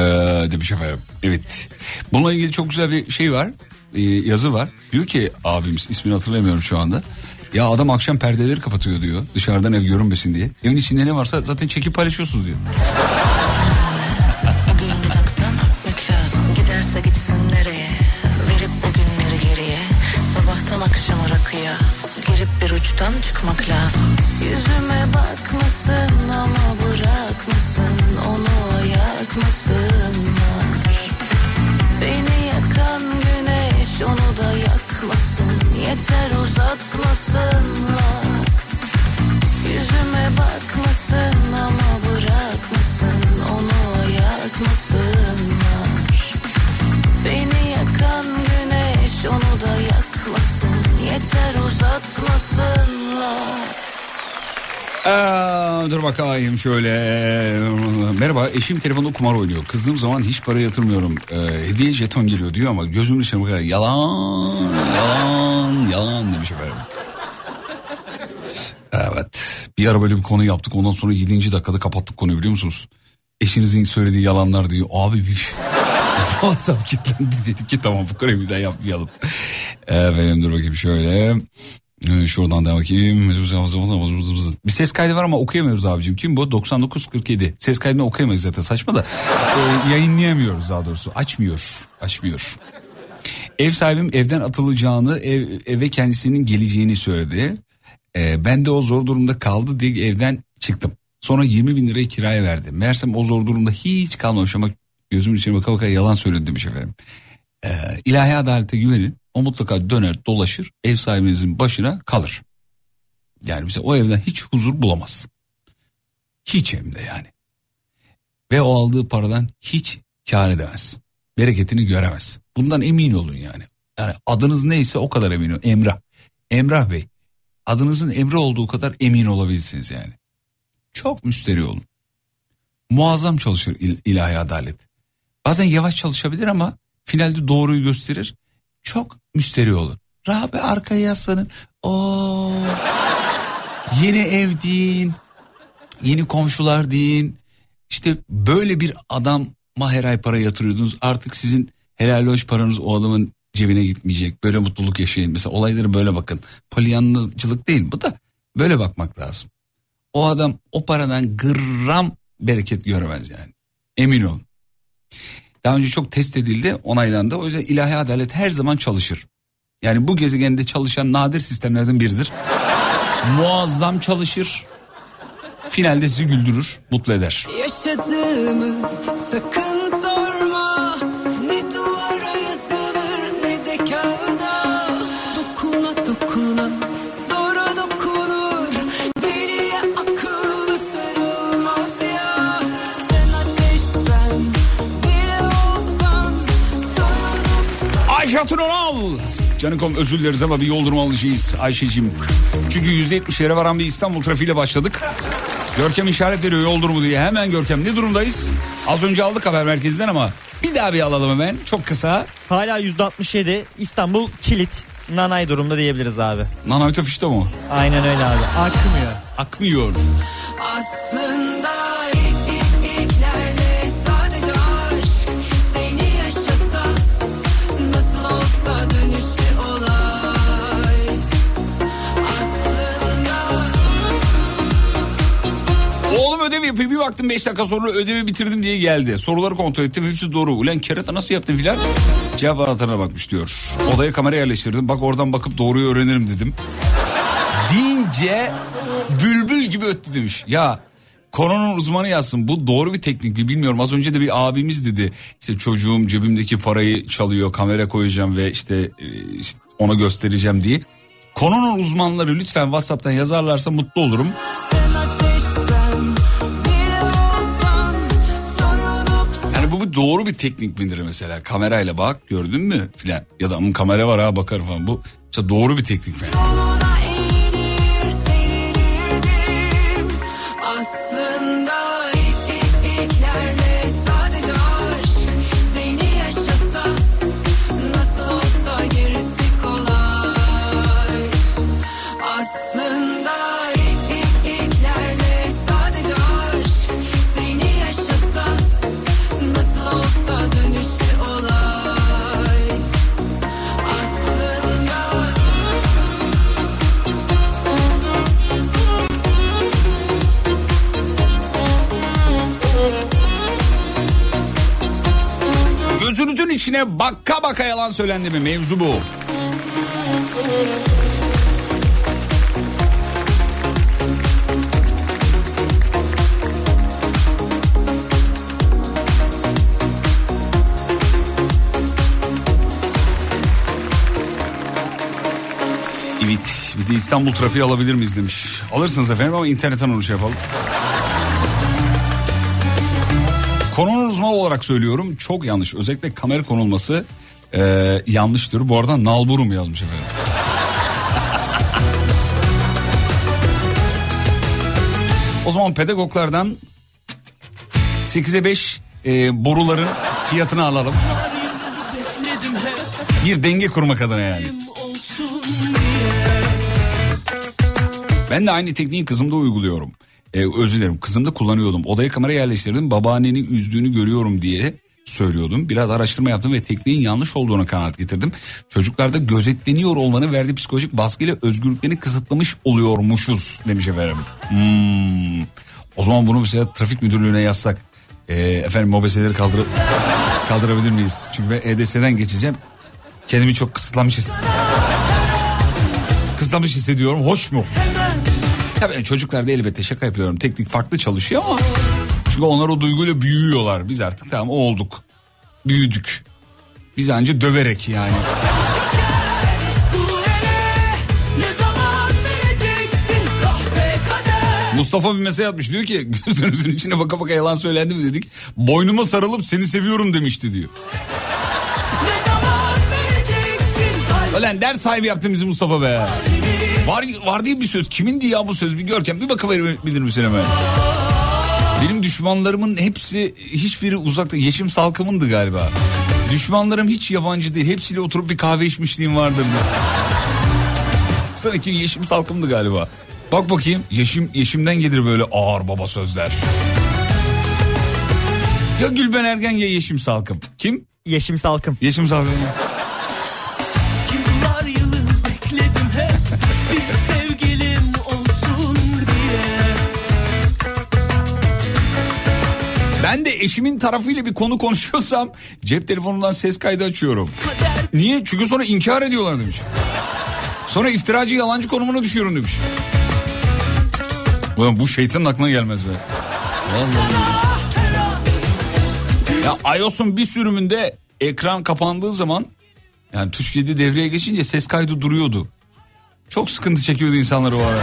demiş efendim. Evet. Bununla ilgili çok güzel bir şey var. Ee, yazı var. Diyor ki abimiz ismini hatırlamıyorum şu anda. Ya adam akşam perdeleri kapatıyor diyor. Dışarıdan ev görünmesin diye. Evin içinde ne varsa zaten çekip paylaşıyorsunuz diyor. Bir uçtan çıkmak lazım. Yüzüme bakmasın ama bırakmasın Onu ayartmasınlar Beni yakan güneş onu da yakmasın Yeter uzatmasınlar Yüzüme bakmasın ama bırakmasın Onu ayartmasınlar Beni yakan güneş onu da yakmasın Yeter uzatmasınlar Aa, dur bakayım şöyle. Merhaba eşim telefonda kumar oynuyor. Kızdığım zaman hiç para yatırmıyorum. Ee, hediye jeton geliyor diyor ama gözümün içine bakar. Yalan, yalan, yalan demiş efendim. Evet. Bir ara böyle bir konu yaptık. Ondan sonra 7. dakikada kapattık konuyu biliyor musunuz? Eşinizin söylediği yalanlar diyor. Abi bir WhatsApp kilitlendi dedik ki tamam bu konuyu bir daha yapmayalım. Efendim dur bakayım şöyle. Ee, Şuradan da bakayım. Bir ses kaydı var ama okuyamıyoruz abicim. Kim bu? 9947. Ses kaydını okuyamayız zaten saçma da. Ee, yayınlayamıyoruz daha doğrusu. Açmıyor. Açmıyor. Ev sahibim evden atılacağını, ev, eve kendisinin geleceğini söyledi. Ee, ben de o zor durumda kaldı diye evden çıktım. Sonra 20 bin lirayı kiraya verdim. Meğersem o zor durumda hiç kalmamış ama gözümün içine baka baka yalan söyledi demiş efendim. Ee, ilahi adalete güvenin. O mutlaka döner dolaşır ev sahibinizin başına kalır. Yani mesela o evden hiç huzur bulamaz. Hiç hem de yani. Ve o aldığı paradan hiç kar edemez. Bereketini göremez. Bundan emin olun yani. Yani adınız neyse o kadar emin olun. Emrah. Emrah Bey. Adınızın Emre olduğu kadar emin olabilirsiniz yani. Çok müsteri olun. Muazzam çalışır il- ilahi adalet. Bazen yavaş çalışabilir ama finalde doğruyu gösterir. Çok müsteri olun. Rahabe arkaya yaslanın. Oo. Yeni ev deyin. Yeni komşular deyin. İşte böyle bir adama her ay para yatırıyordunuz. Artık sizin helal hoş paranız o adamın cebine gitmeyecek. Böyle mutluluk yaşayın. Mesela olayları böyle bakın. Polyanlıcılık değil bu da böyle bakmak lazım. O adam o paradan gram bereket göremez yani. Emin olun. Daha önce çok test edildi onaylandı. O yüzden ilahi adalet her zaman çalışır. Yani bu gezegende çalışan nadir sistemlerden biridir. Muazzam çalışır. Finalde sizi güldürür, mutlu eder. Yaşadığımı sakın sorma Hatun Oral. Canikom özür dileriz ama bir yol durumu alacağız Ayşe'cim. Çünkü %70'lere varan bir İstanbul trafiğiyle başladık. Görkem işaret veriyor yol durumu diye. Hemen Görkem ne durumdayız? Az önce aldık haber merkezinden ama bir daha bir alalım hemen. Çok kısa. Hala %67 İstanbul kilit nanay durumda diyebiliriz abi. Nano işte mu? Aynen öyle abi. Akmıyor. Akmıyor. Aslında ödev yapıyor. Bir baktım 5 dakika sonra ödevi bitirdim diye geldi. Soruları kontrol ettim. Hepsi doğru. Ulan kerata nasıl yaptın filan? Cevap anahtarına bakmış diyor. Odaya kamera yerleştirdim. Bak oradan bakıp doğruyu öğrenirim dedim. Deyince bülbül gibi öttü demiş. Ya konunun uzmanı yazsın. Bu doğru bir teknik mi bilmiyorum. Az önce de bir abimiz dedi. İşte çocuğum cebimdeki parayı çalıyor. Kamera koyacağım ve işte, e, işte ona göstereceğim diye. Konunun uzmanları lütfen WhatsApp'tan yazarlarsa mutlu olurum. Doğru bir teknik midir mesela? Kamerayla bak gördün mü filan. Ya da "Aman kamera var ha bakar falan. Bu işte doğru bir teknik mi? yoluna içine baka baka yalan söylendi mi? Mevzu bu. Evet bir de İstanbul trafiği alabilir miyiz demiş. Alırsınız efendim ama internetten onu şey yapalım. Konunun uzmanı olarak söylüyorum çok yanlış. Özellikle kamera konulması e, yanlıştır. Bu arada nalburum yazmış efendim. o zaman pedagoglardan 8'e 5 e, boruların fiyatını alalım. Bir denge kurmak adına yani. Ben de aynı tekniği kızımda uyguluyorum. Ee, özür dilerim kızımda kullanıyordum. Odaya kamera yerleştirdim babaannenin üzdüğünü görüyorum diye söylüyordum. Biraz araştırma yaptım ve tekniğin yanlış olduğunu kanaat getirdim. Çocuklarda gözetleniyor olmanın verdiği psikolojik baskıyla özgürlüklerini kısıtlamış oluyormuşuz demiş efendim. Hmm. O zaman bunu mesela trafik müdürlüğüne yazsak e, efendim mobeseleri kaldırıp kaldırabilir miyiz? Çünkü ben EDS'den geçeceğim. Kendimi çok kısıtlamışız. Kısıtlamış hissediyorum. Hoş mu? Tabii çocuklar da elbette şaka yapıyorum. Teknik farklı çalışıyor ama çünkü onlar o duyguyla büyüyorlar. Biz artık tamam olduk. Büyüdük. Biz anca döverek yani. Mustafa bir mesaj atmış diyor ki gözünüzün içine baka baka yalan söylendi mi dedik. Boynuma sarılıp seni seviyorum demişti diyor. Ulan ders sahibi yaptı bizi Mustafa be. Var, var diye bir söz. Kimindi ya bu söz bir görken bir bakabilir misin hemen? Benim düşmanlarımın hepsi hiçbiri uzakta. Yeşim Salkım'ındı galiba. Düşmanlarım hiç yabancı değil. Hepsiyle oturup bir kahve içmişliğim vardır. Sanki Yeşim Salkım'dı galiba. Bak bakayım Yeşim Yeşim'den gelir böyle ağır baba sözler. Ya Gülben Ergen ya Yeşim Salkım. Kim? Yeşim Salkım. Yeşim Salkım. Eşimin tarafıyla bir konu konuşuyorsam cep telefonundan ses kaydı açıyorum. Niye? Çünkü sonra inkar ediyorlar demiş. Sonra iftiracı yalancı konumuna düşüyorum demiş. Ulan bu şeytanın aklına gelmez be. Vallahi. Ya iOS'un bir sürümünde ekran kapandığı zaman yani tuş 7 devreye geçince ses kaydı duruyordu. Çok sıkıntı çekiyordu insanlar o ara.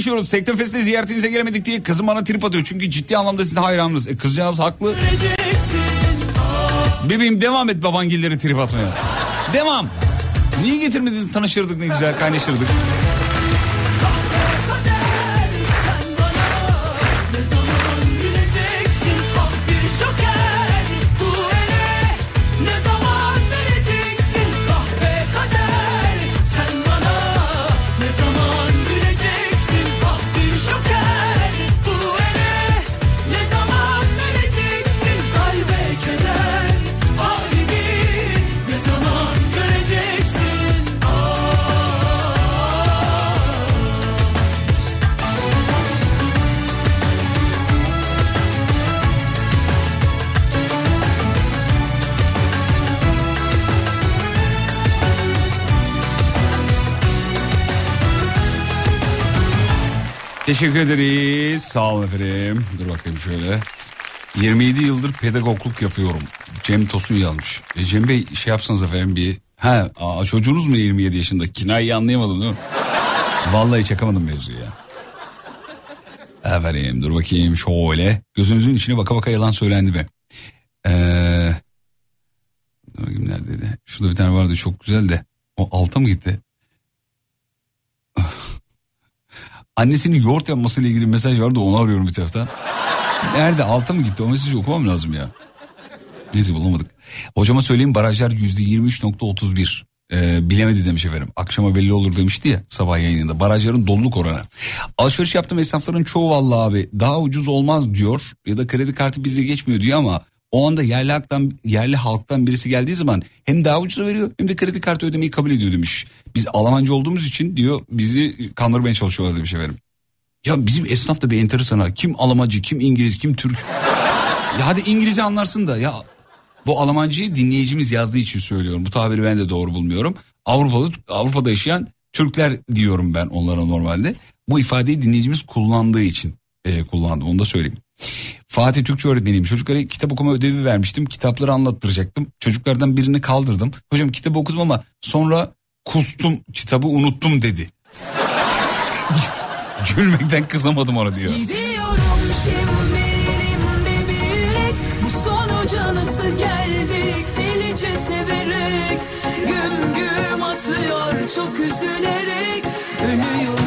Yaşıyoruz. Teknofest'te ziyaretinize gelemedik diye kızım bana trip atıyor. Çünkü ciddi anlamda size hayranınız. E, kızcağız haklı. Bebeğim devam et babangilleri trip atmaya. Devam. Niye getirmediniz tanışırdık ne güzel kaynaşırdık. Teşekkür ederiz. Sağ olun efendim. Dur bakayım şöyle. 27 yıldır pedagogluk yapıyorum. Cem Tosun yazmış. E Cem Bey şey yapsanız efendim bir... Ha aa, çocuğunuz mu 27 yaşında? Kinayı anlayamadım değil mi? Vallahi çakamadım mevzuyu ya. Efendim dur bakayım şöyle. Gözünüzün içine baka baka yalan söylendi mi? Ee, bakayım neredeydi? Şurada bir tane vardı çok güzel de. O alta mı gitti? Annesinin yoğurt yapmasıyla ilgili mesaj vardı onu arıyorum bir taraftan. Nerede alta mı gitti o mesajı okumam lazım ya. Neyse bulamadık. Hocama söyleyeyim barajlar yüzde 23.31. Ee, bilemedi demiş efendim. Akşama belli olur demişti ya sabah yayınında. Barajların doluluk oranı. Alışveriş yaptığım esnafların çoğu vallahi abi daha ucuz olmaz diyor. Ya da kredi kartı bizde geçmiyor diyor ama o anda yerli halktan, yerli halktan birisi geldiği zaman hem daha ucuza veriyor hem de kredi kartı ödemeyi kabul ediyor demiş. Biz Almancı olduğumuz için diyor bizi kandırmaya çalışıyorlar demiş efendim. Ya bizim esnaf da bir enteresan ha. Kim Almancı, kim İngiliz, kim Türk. ya hadi İngilizce anlarsın da ya bu Almancıyı dinleyicimiz yazdığı için söylüyorum. Bu tabiri ben de doğru bulmuyorum. Avrupa'da Avrupa'da yaşayan Türkler diyorum ben onlara normalde. Bu ifadeyi dinleyicimiz kullandığı için e, kullandım onu da söyleyeyim. Fatih Türkçe öğretmeniyim. Çocuklara kitap okuma ödevi vermiştim. Kitapları anlattıracaktım. Çocuklardan birini kaldırdım. Hocam kitabı okudum ama sonra kustum kitabı unuttum dedi. Gülmekten kızamadım ona diyor. Gidiyorum şimdi çok üzülerek Ölüyorum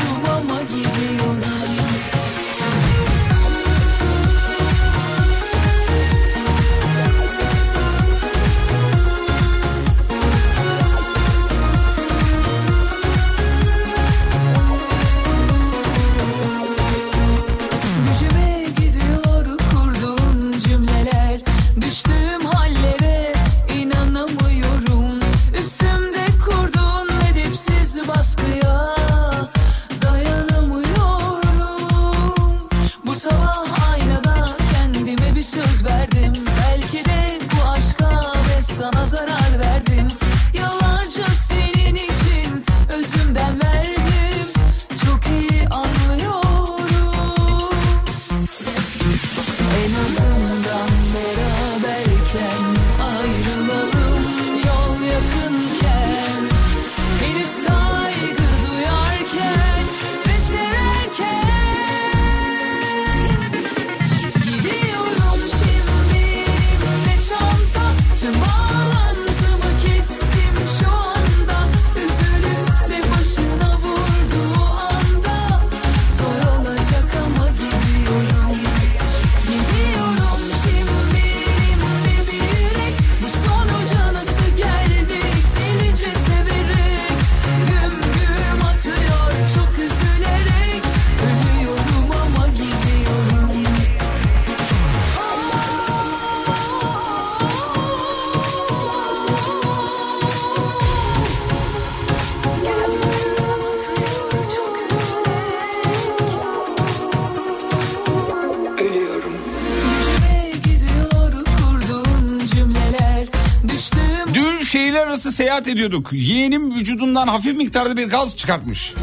seyahat ediyorduk. Yeğenim vücudundan hafif miktarda bir gaz çıkartmış.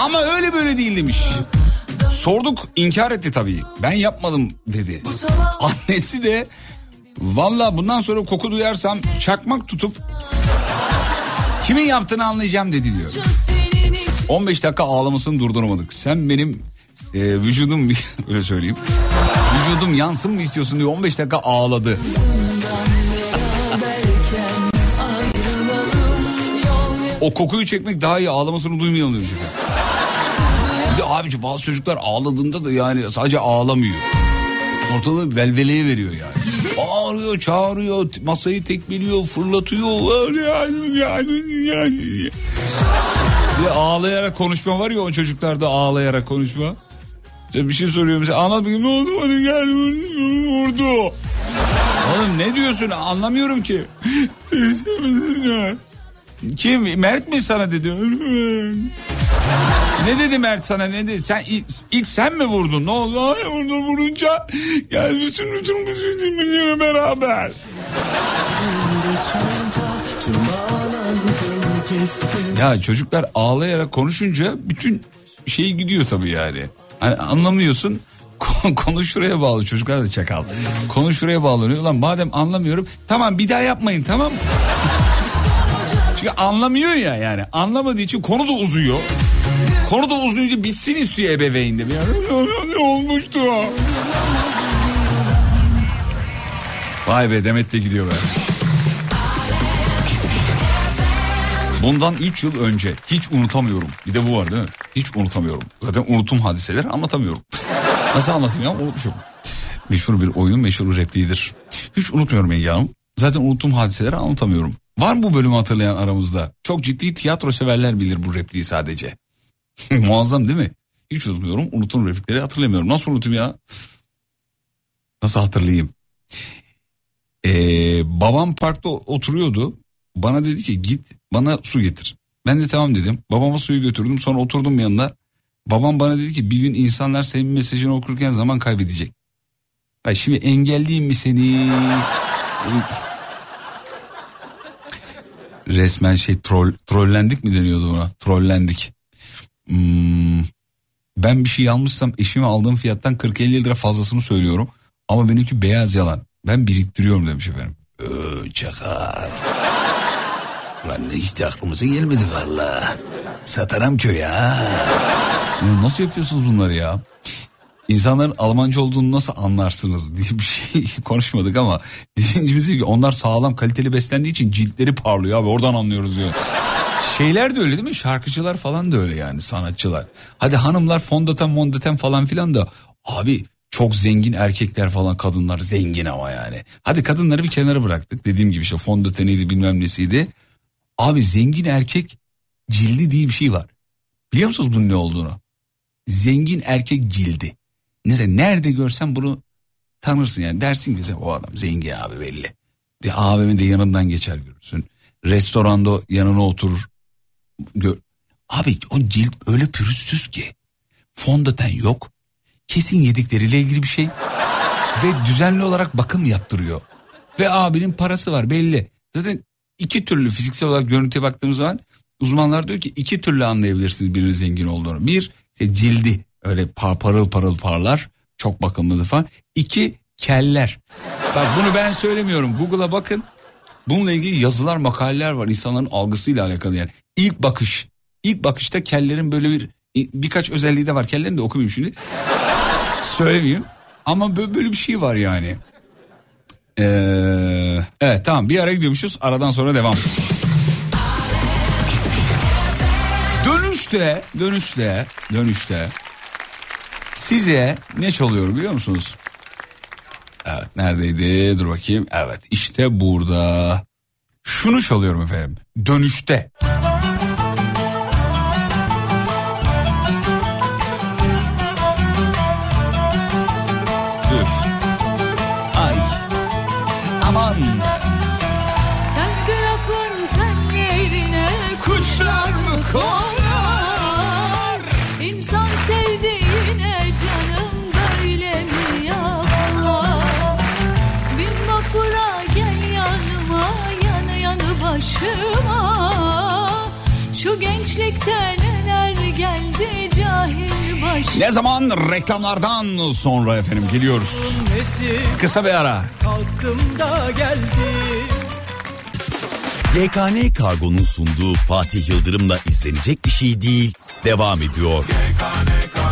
Ama öyle böyle değil demiş. Sorduk inkar etti tabii. Ben yapmadım dedi. Annesi de valla bundan sonra koku duyarsam çakmak tutup kimin yaptığını anlayacağım dedi diyor. senin için 15 dakika ağlamasını durduramadık. Sen benim e, vücudum öyle söyleyeyim. Vücudum yansın mı istiyorsun diye 15 dakika ağladı. O kokuyu çekmek daha iyi ağlamasını duymayalım demiş efendim. Bir de abici bazı çocuklar ağladığında da yani sadece ağlamıyor. Ortalığı velveleye veriyor yani. Bağırıyor, çağırıyor, masayı tekmeliyor, fırlatıyor. De ağlayarak konuşma var ya o çocuklarda ağlayarak konuşma. İşte bir şey soruyor mesela anlat bakayım ne oldu bana geldi vurdu. Oğlum ne diyorsun anlamıyorum ki. Kim Mert mi sana dedi? Ne dedi Mert sana ne dedi? Sen ilk, ilk sen mi vurdun? Ne oldu? Ay vurdun vurunca gel bütün bütün bütün beraber. Ya çocuklar ağlayarak konuşunca bütün şey gidiyor tabii yani. Hani anlamıyorsun konu şuraya bağlı çocuklar da çakal. Konu şuraya bağlanıyor. Ulan madem anlamıyorum tamam bir daha yapmayın tamam mı? Çünkü anlamıyor ya yani. Anlamadığı için konu da uzuyor. Konu da uzayınca bitsin istiyor ebeveyn de. Yani, ne olmuştu? Vay be Demet de gidiyor be. Bundan 3 yıl önce hiç unutamıyorum. Bir de bu var değil mi? Hiç unutamıyorum. Zaten unutum hadiseleri anlatamıyorum. Nasıl anlatayım ya unutmuşum. Meşhur bir oyunun meşhur repliğidir. Hiç unutmuyorum Ege Hanım. Zaten unuttum hadiseleri anlatamıyorum. Var mı bu bölümü hatırlayan aramızda? Çok ciddi tiyatro severler bilir bu repliği sadece. Muazzam değil mi? Hiç unutmuyorum. Unuttum replikleri hatırlamıyorum. Nasıl unutayım ya? Nasıl hatırlayayım? Ee, babam parkta oturuyordu. Bana dedi ki git bana su getir. Ben de tamam dedim. Babama suyu götürdüm sonra oturdum yanında. Babam bana dedi ki bir gün insanlar senin mesajını okurken zaman kaybedecek. Ay şimdi engelleyeyim mi seni? Resmen şey troll, trollendik mi deniyordu buna? Trollendik. Hmm, ben bir şey almışsam eşime aldığım fiyattan 40-50 lira fazlasını söylüyorum. Ama benimki beyaz yalan. Ben biriktiriyorum demiş efendim. Öö, çakar. Lan hiç de aklımıza gelmedi valla. Satarım köy ha. Nasıl yapıyorsunuz bunları ya? İnsanların Almanca olduğunu nasıl anlarsınız diye bir şey konuşmadık ama dediğimiz ki onlar sağlam kaliteli beslendiği için ciltleri parlıyor abi oradan anlıyoruz diyor. Şeyler de öyle değil mi? Şarkıcılar falan da öyle yani sanatçılar. Hadi hanımlar fondöten mondöten falan filan da abi çok zengin erkekler falan kadınlar zengin ama yani. Hadi kadınları bir kenara bıraktık dediğim gibi işte fondöteniydi bilmem nesiydi. Abi zengin erkek cildi diye bir şey var. Biliyor musunuz bunun ne olduğunu? Zengin erkek cildi. Neyse nerede görsen bunu tanırsın yani dersin ki o adam zengin abi belli. Bir AVM'de de yanından geçer görürsün. Restoranda yanına oturur. Gör. Abi o cilt öyle pürüzsüz ki. Fondöten yok. Kesin yedikleriyle ilgili bir şey. Ve düzenli olarak bakım yaptırıyor. Ve abinin parası var belli. Zaten iki türlü fiziksel olarak görüntüye baktığımız zaman uzmanlar diyor ki iki türlü anlayabilirsiniz birinin zengin olduğunu. Bir işte cildi öyle pa- parıl parıl parlar çok bakımlıdır falan. İki keller. Bak bunu ben söylemiyorum Google'a bakın. Bununla ilgili yazılar makaleler var insanların algısıyla alakalı yani. İlk bakış. İlk bakışta kellerin böyle bir birkaç özelliği de var. Kellerini de okumayayım şimdi. Söylemeyeyim. Ama bö- böyle bir şey var yani. Ee, evet tamam bir ara gidiyormuşuz. Aradan sonra devam. Dönüşte, dönüşte, dönüşte size ne çalıyor biliyor musunuz? Evet neredeydi? Dur bakayım. Evet işte burada. Şunu çalıyorum efendim. Dönüşte. Üf. Ne zaman reklamlardan sonra efendim geliyoruz. Kısa bir ara. kalktım da geldim YKN Kargo'nun sunduğu Fatih Yıldırım'la izlenecek bir şey değil devam ediyor. Kargo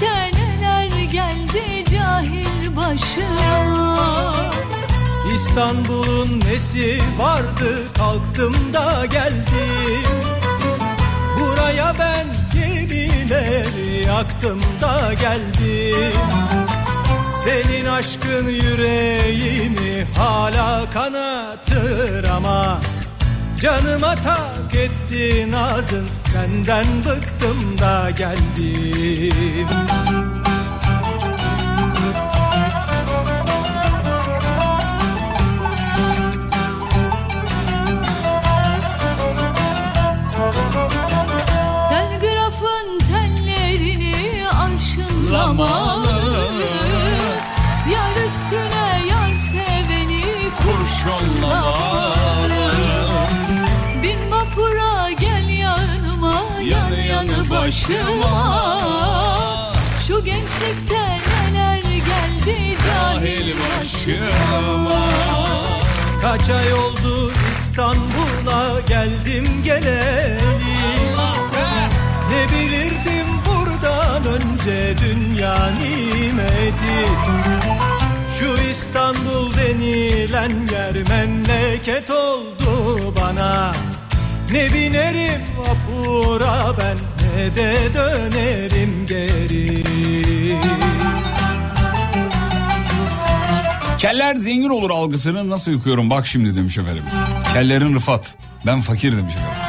gençlikte neler geldi cahil başıma İstanbul'un nesi vardı? Kalktım da geldim. Buraya ben gemileri yaktım da geldim. Senin aşkın yüreğimi hala kanatır ama Canıma tak etti nazın senden bıktım da geldim. Telgrafın tellerini arşınlamalı Yar üstüne yar seveni kurşunlamalı başıma. Şu gençlikte neler geldi cahil başıma. Kaç ay oldu İstanbul'a geldim geleli. Ne bilirdim buradan önce dünya nimeti. Şu İstanbul denilen yer memleket oldu bana. Ne binerim vapura ben ne de dönerim geri Keller zengin olur algısını nasıl yıkıyorum bak şimdi demiş efendim. Kellerin Rıfat. Ben fakir demiş efendim.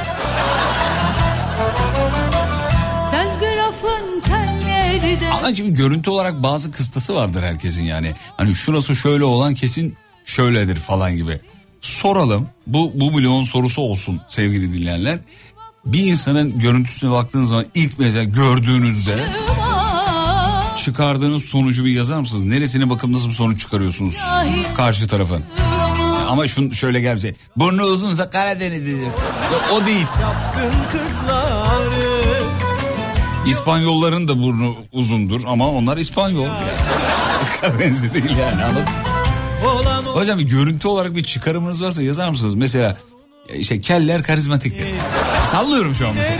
Şimdi görüntü olarak bazı kıstası vardır herkesin yani. Hani şurası şöyle olan kesin şöyledir falan gibi. Soralım bu, bu milyon sorusu olsun sevgili dinleyenler. Bir insanın görüntüsüne baktığınız zaman ilk mesela gördüğünüzde çıkardığınız sonucu bir yazar mısınız? Neresine bakıp nasıl bir sonuç çıkarıyorsunuz karşı tarafın? Ama şun şöyle gelmese burnu uzunsa Karadeniz'dir. O değil. İspanyolların da burnu uzundur ama onlar İspanyol. Karadeniz değil yani anladın Hocam bir görüntü olarak bir çıkarımınız varsa yazar mısınız? Mesela işte keller karizmatiktir. Sallıyorum şu an mesela.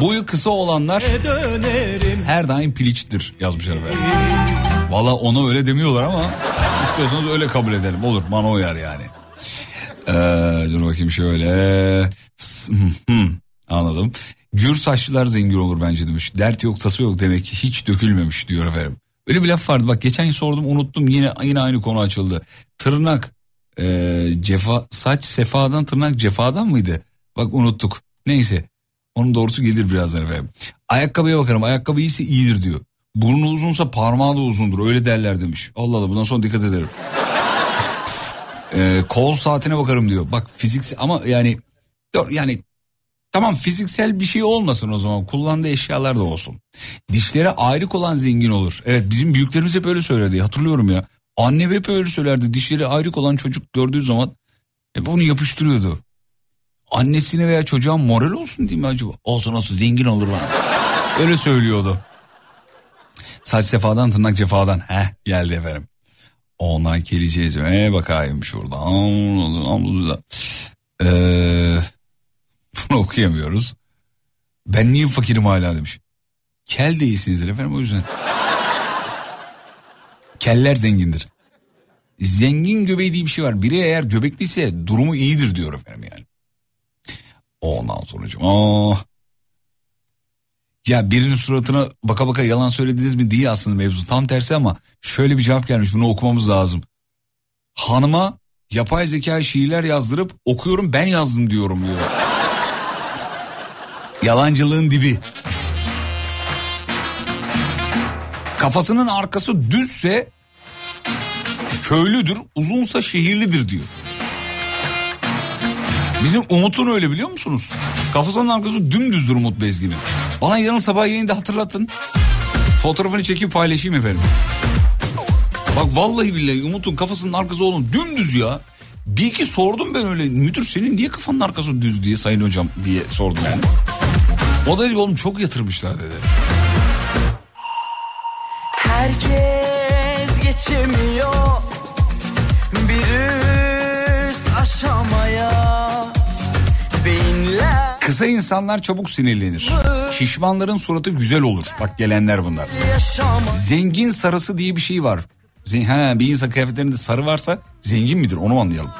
Boyu kısa olanlar dönerim her daim piliçtir yazmışlar efendim. Valla ona öyle demiyorlar ama istiyorsanız öyle kabul edelim. Olur bana uyar yani. Ee, dur bakayım şöyle. Anladım. Gür saçlılar zengin olur bence demiş. Dert yok tası yok demek ki hiç dökülmemiş diyor efendim. Öyle bir laf vardı bak geçen sordum unuttum yine yine aynı konu açıldı. Tırnak e, cefa saç sefadan tırnak cefadan mıydı? Bak unuttuk. Neyse onun doğrusu gelir birazdan efendim. Ayakkabıya bakarım ayakkabı iyiyse iyidir diyor. Burnu uzunsa parmağı da uzundur öyle derler demiş. Allah Allah bundan sonra dikkat ederim. Ee, kol saatine bakarım diyor. Bak fiziksel ama yani yani tamam fiziksel bir şey olmasın o zaman kullandığı eşyalar da olsun. Dişlere ayrık olan zengin olur. Evet bizim büyüklerimiz hep öyle söyledi hatırlıyorum ya. Annem hep öyle söylerdi dişleri ayrık olan çocuk gördüğü zaman hep onu yapıştırıyordu. Annesine veya çocuğa moral olsun diye mi acaba? Olsun olsun zengin olur bana. öyle söylüyordu. Saç sefadan tırnak cefadan. Heh geldi efendim. Ona geleceğiz. E bakayım şuradan. Ee, bunu okuyamıyoruz. Ben niye fakirim hala demiş. Kel değilsinizdir efendim o yüzden. Keller zengindir. Zengin göbeği diye bir şey var. Biri eğer göbekliyse durumu iyidir diyor efendim yani. Ondan sonucu. Oh. Ya birinin suratına baka baka yalan söylediniz mi değil aslında mevzu. Tam tersi ama şöyle bir cevap gelmiş bunu okumamız lazım. Hanıma yapay zeka şiirler yazdırıp okuyorum ben yazdım diyorum diyor. Yalancılığın dibi. Kafasının arkası düzse köylüdür, uzunsa şehirlidir diyor. Bizim Umut'un öyle biliyor musunuz? Kafasının arkası dümdüzdür Umut Bezgin'in. Bana yarın sabah yayında hatırlatın. Fotoğrafını çekip paylaşayım efendim. Bak vallahi billahi Umut'un kafasının arkası oğlum dümdüz ya. Bir iki sordum ben öyle. Müdür senin niye kafanın arkası düz diye sayın hocam diye sordum yani. O da dedi oğlum çok yatırmışlar dedi. Herkes geçemiyor Kısa insanlar çabuk sinirlenir. Şişmanların suratı güzel olur. Bak gelenler bunlar. Zengin sarısı diye bir şey var. Zen- Ha, bir insan kıyafetlerinde sarı varsa zengin midir onu anlayalım.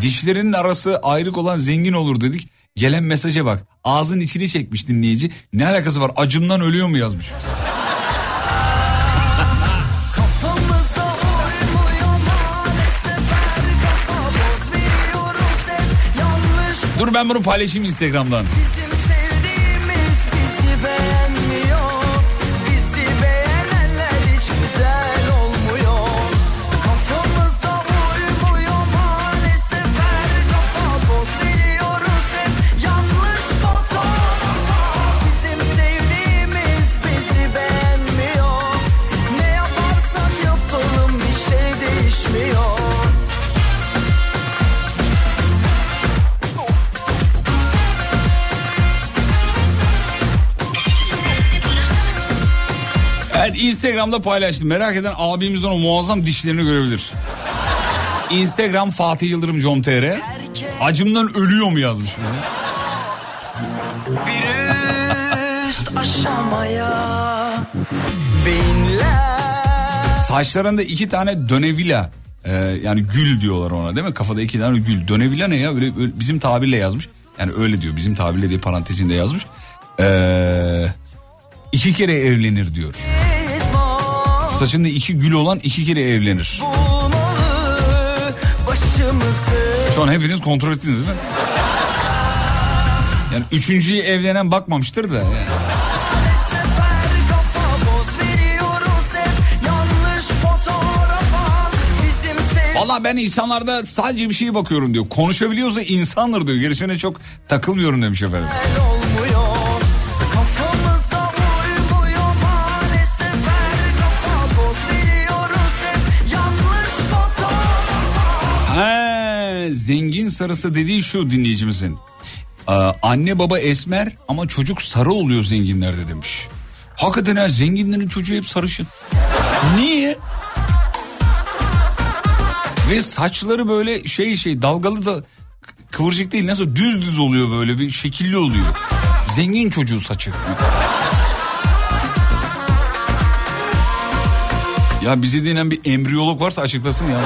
Dişlerinin arası ayrık olan zengin olur dedik. Gelen mesaja bak. Ağzın içini çekmiş dinleyici. Ne alakası var? Acımdan ölüyor mu yazmış. Dur ben bunu paylaşayım Instagram'dan. Evet Instagram'da paylaştım. Merak eden abimizin o muazzam dişlerini görebilir. Instagram Fatih Yıldırım com.tr Acımdan ölüyor mu yazmış. bize. Bir üst aşamaya Beyinler Saçlarında iki tane dönevila e, yani gül diyorlar ona değil mi? Kafada iki tane gül. Dönevila ne ya? Öyle, öyle bizim tabirle yazmış. Yani öyle diyor bizim tabirle diye parantezinde yazmış. Ee, iki kere evlenir diyor. Saçında iki gül olan iki kere evlenir. Şu an hepiniz kontrol ettiniz değil mi? Yani üçüncüye evlenen bakmamıştır da. Yani. Valla ben insanlarda sadece bir şeye bakıyorum diyor. Konuşabiliyorsa insandır diyor. Gerisine çok takılmıyorum demiş efendim. Zengin sarısı dediği şu dinleyicimizin. Aa, anne baba esmer ama çocuk sarı oluyor zenginlerde demiş. Hakikaten ha zenginlerin çocuğu hep sarışın. Niye? Ve saçları böyle şey şey dalgalı da kıvırcık değil nasıl düz düz oluyor böyle bir şekilli oluyor. Zengin çocuğu saçı. Ya bizi dinleyen bir embriyolog varsa açıklasın ya.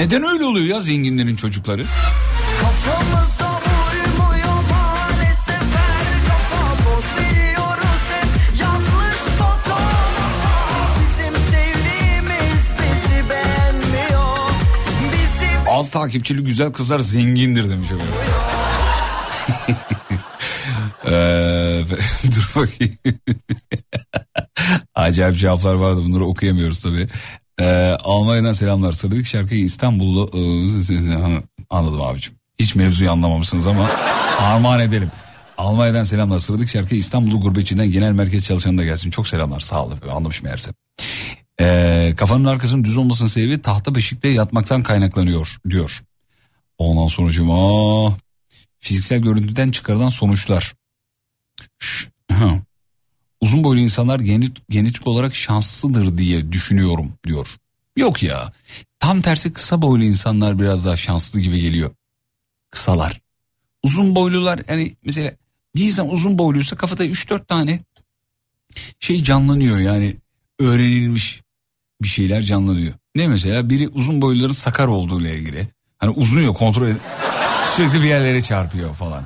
Neden öyle oluyor ya zenginlerin çocukları? Az takipçili güzel kızlar zengindir demiş efendim. Ee, dur bakayım. Acayip cevaplar vardı bunları okuyamıyoruz tabii. Ee, Almanya'dan selamlar. Sıradaki şarkıyı İstanbul'da... Ee, Anladım abicim. Hiç mevzuyu anlamamışsınız ama armağan edelim. Almanya'dan selamlar. Sıradaki şarkıyı İstanbul Gurbetçi'nden genel merkez çalışanı da gelsin. Çok selamlar sağ olun. Anlamış meğerse. Ee, kafanın arkasının düz olmasının sebebi tahta beşikte yatmaktan kaynaklanıyor diyor. Ondan sonucuma fiziksel görüntüden çıkarılan sonuçlar. Ş- hı. Uzun boylu insanlar genet, genetik olarak şanslıdır diye düşünüyorum diyor. Yok ya tam tersi kısa boylu insanlar biraz daha şanslı gibi geliyor. Kısalar. Uzun boylular yani mesela bir insan uzun boyluysa kafada 3-4 tane şey canlanıyor yani öğrenilmiş bir şeyler canlanıyor. Ne mesela biri uzun boyluların sakar olduğu ile ilgili. Hani uzun ya kontrol ed- sürekli bir yerlere çarpıyor falan.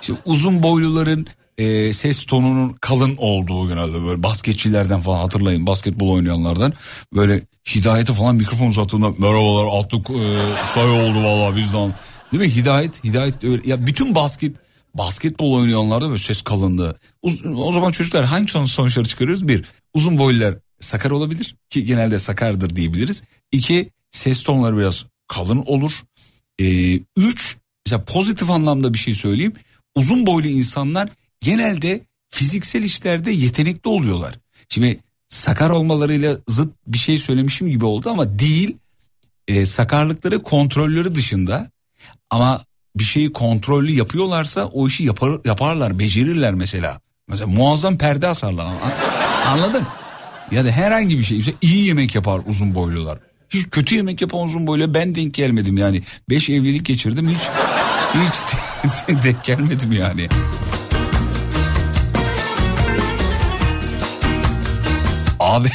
İşte uzun boyluların e, ses tonunun kalın olduğu genelde böyle basketçilerden falan hatırlayın basketbol oynayanlardan böyle hidayete falan mikrofon uzattığında merhabalar attık e, sayı oldu valla bizden. Değil mi hidayet hidayet öyle ya bütün basket basketbol oynayanlarda böyle ses kalınlığı. Uz- o zaman çocuklar hangi son- sonuçları çıkarıyoruz? Bir uzun boylular sakar olabilir ki genelde sakardır diyebiliriz. İki ses tonları biraz kalın olur. Ee, üç mesela pozitif anlamda bir şey söyleyeyim. Uzun boylu insanlar genelde fiziksel işlerde yetenekli oluyorlar. Şimdi sakar olmalarıyla zıt bir şey söylemişim gibi oldu ama değil. Ee, sakarlıkları kontrolleri dışında ama bir şeyi kontrollü yapıyorlarsa o işi yapar, yaparlar, becerirler mesela. Mesela muazzam perde asarlar. An- Anladın? Ya da herhangi bir şey. Mesela iyi yemek yapar uzun boylular. Hiç kötü yemek yapan uzun boyluya ben denk gelmedim yani. Beş evlilik geçirdim hiç hiç denk gelmedim yani. Abi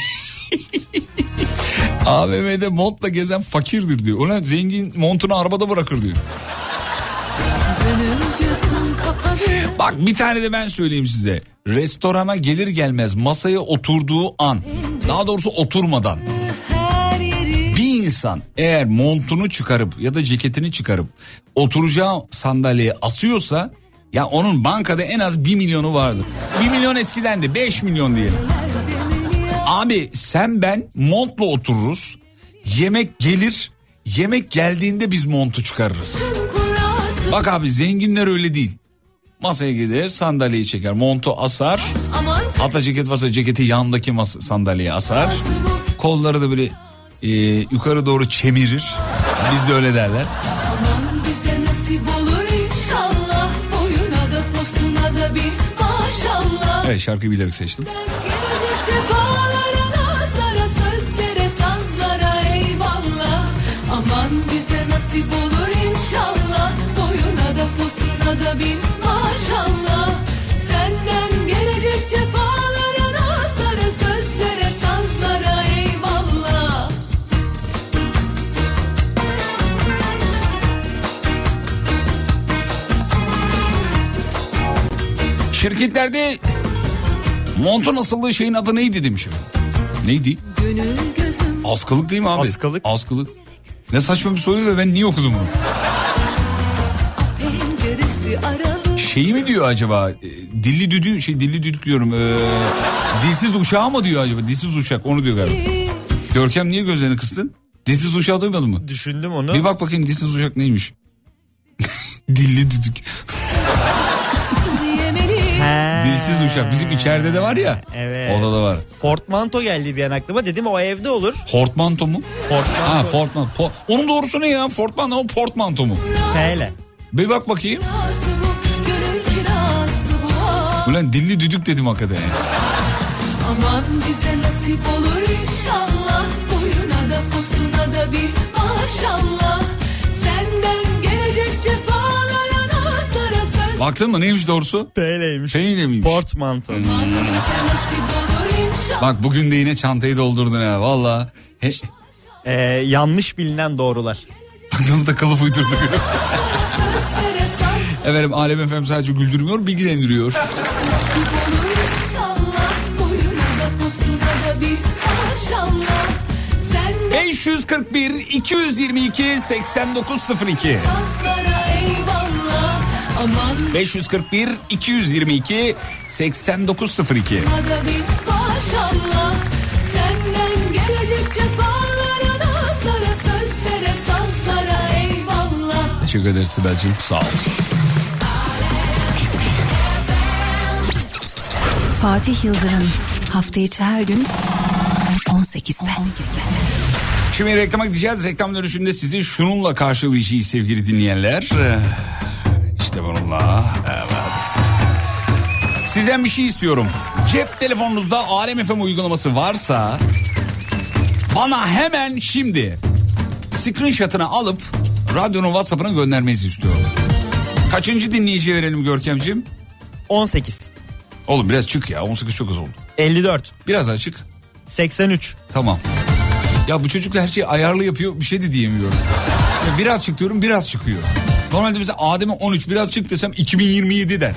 AVM'de montla gezen fakirdir diyor. Ulan zengin montunu arabada bırakır diyor. Bak bir tane de ben söyleyeyim size. Restorana gelir gelmez masaya oturduğu an. Daha doğrusu oturmadan. Bir insan eğer montunu çıkarıp ya da ceketini çıkarıp oturacağı sandalyeye asıyorsa ya onun bankada en az 1 milyonu vardır. 1 milyon eskiden de 5 milyon diyelim. Abi sen ben montla otururuz. Yemek gelir. Yemek geldiğinde biz montu çıkarırız. Bak abi zenginler öyle değil. Masaya gider sandalyeyi çeker montu asar. Hatta ceket varsa ceketi yandaki mas- sandalyeye asar. Kolları da böyle e, yukarı doğru çemirir. Biz de öyle derler. Evet şarkıyı bilerek seçtim. Da bir maşallah Senden gelecek cefalara nazlara sözlere sazlara eyvallah Şirketlerde montun asıldığı şeyin adı neydi demişim. Neydi? Askılık değil mi abi? Askılık. Askılık. Ne saçma bir soru ve ben niye okudum bunu? Şeyi mi diyor acaba? E, dilli düdü şey dilli düdük diyorum. E, dilsiz uşağı mı diyor acaba? Dilsiz uçak onu diyor galiba. Görkem niye gözlerini kıstın? Dilsiz uşağı duymadın mı? Düşündüm onu. Bir bak bakayım dilsiz uçak neymiş? dilli düdük. Dilsiz uçak. Bizim içeride de var ya. Evet. Odada var. Portmanto geldi bir an aklıma. Dedim o evde olur. Portmanto mu? Portmanto. Ha Fortmanto. Po- Onun doğrusu ne ya? Fortmanto mu portmanto mu? Hele. Bir bak bakayım. Ulan dilli düdük dedim hakikaten. ya. Aman bize nasip olur inşallah Boyuna da posuna da bir maşallah Senden gelecek cefalara nazlara söz Baktın mı neymiş doğrusu? P'leymiş. Miymiş? Portmanto. İnşallah Bak bugün de yine çantayı doldurdun ya valla. He, Ee, yanlış bilinen doğrular. nasıl da kılıf uydurduk. Efendim Alem Efem sadece güldürmüyor bilgilendiriyor. Nasip olur inşallah Boyuna da posuna da bir maşallah Senden 541 222 8902 sazlara eyvallah Aman 541 222 8902 Bana bir maşallah Senden gelecek Teşekkür ederiz Sibel'cim. Sağ ol. Fatih Yıldırım hafta içi her gün 18'de. Şimdi reklama gideceğiz. Reklam dönüşünde sizi şununla karşılayacağız sevgili dinleyenler. Ee, İşte bununla. Evet. Sizden bir şey istiyorum. Cep telefonunuzda Alem FM uygulaması varsa bana hemen şimdi screenshot'ını alıp radyonun WhatsApp'ına göndermenizi istiyorum. Kaçıncı dinleyici verelim Görkemciğim? 18. Oğlum biraz çık ya 18 çok az oldu. 54. Biraz daha çık. 83. Tamam. Ya bu çocuklar her şeyi ayarlı yapıyor bir şey de diyemiyorum. Ya biraz çık diyorum biraz çıkıyor. Normalde mesela Adem'e 13 biraz çık desem 2027 der.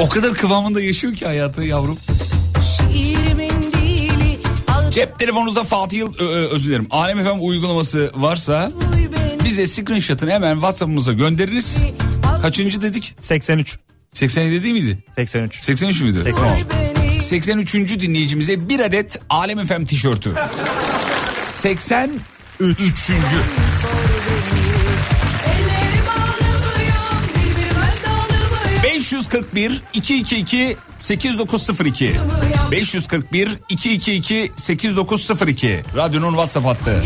O kadar kıvamında yaşıyor ki hayatı yavrum. Dili al Cep telefonunuzda Fatih Yıl, ö- ö- özür dilerim. Alem FM uygulaması varsa bize screenshot'ını hemen WhatsApp'ımıza gönderiniz. Kaçıncı dedik? 83. 87 değil miydi? 83. 83 müydü? 83. Tamam. beni 83. dinleyicimize bir adet Alem FM tişörtü. 83. Elleri bağlı mıyım birbirime dalı mıyım 541 222 8902 541 222 8902 Radyonun WhatsApp hattı.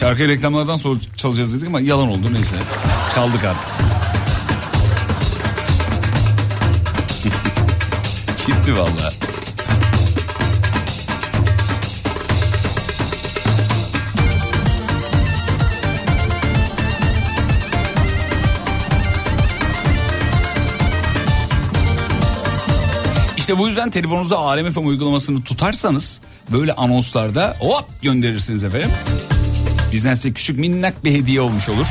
Şarkıyı reklamlardan sonra çalacağız dedik ama yalan oldu neyse. Çaldık artık. Gitti valla. İşte bu yüzden telefonunuza Alem FM uygulamasını tutarsanız böyle anonslarda hop gönderirsiniz efendim. Bizden size küçük minnak bir hediye olmuş olur.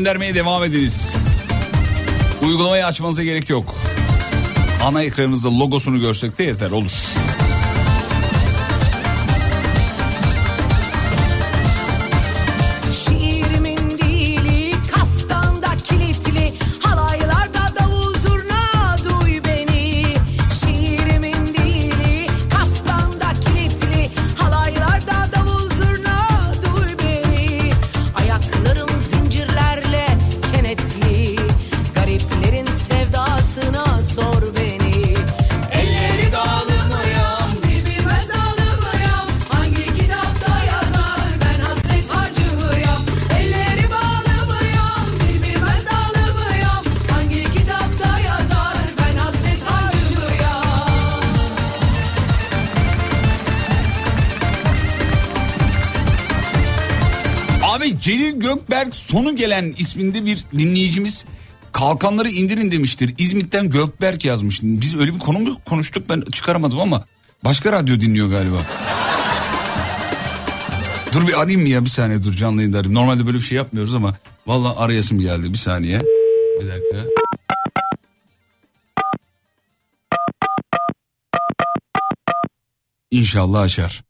Göndermeye devam ediniz. Uygulamayı açmanıza gerek yok. Ana ekranınızda logosunu görsek de yeter olur. Sonu gelen isminde bir dinleyicimiz kalkanları indirin demiştir. İzmit'ten Gökberk yazmış. Biz öyle bir konu mu konuştuk ben çıkaramadım ama başka radyo dinliyor galiba. Dur bir arayayım mı ya bir saniye dur canlı yayında arayayım. Normalde böyle bir şey yapmıyoruz ama vallahi arayasım geldi bir saniye. Bir dakika. İnşallah açar.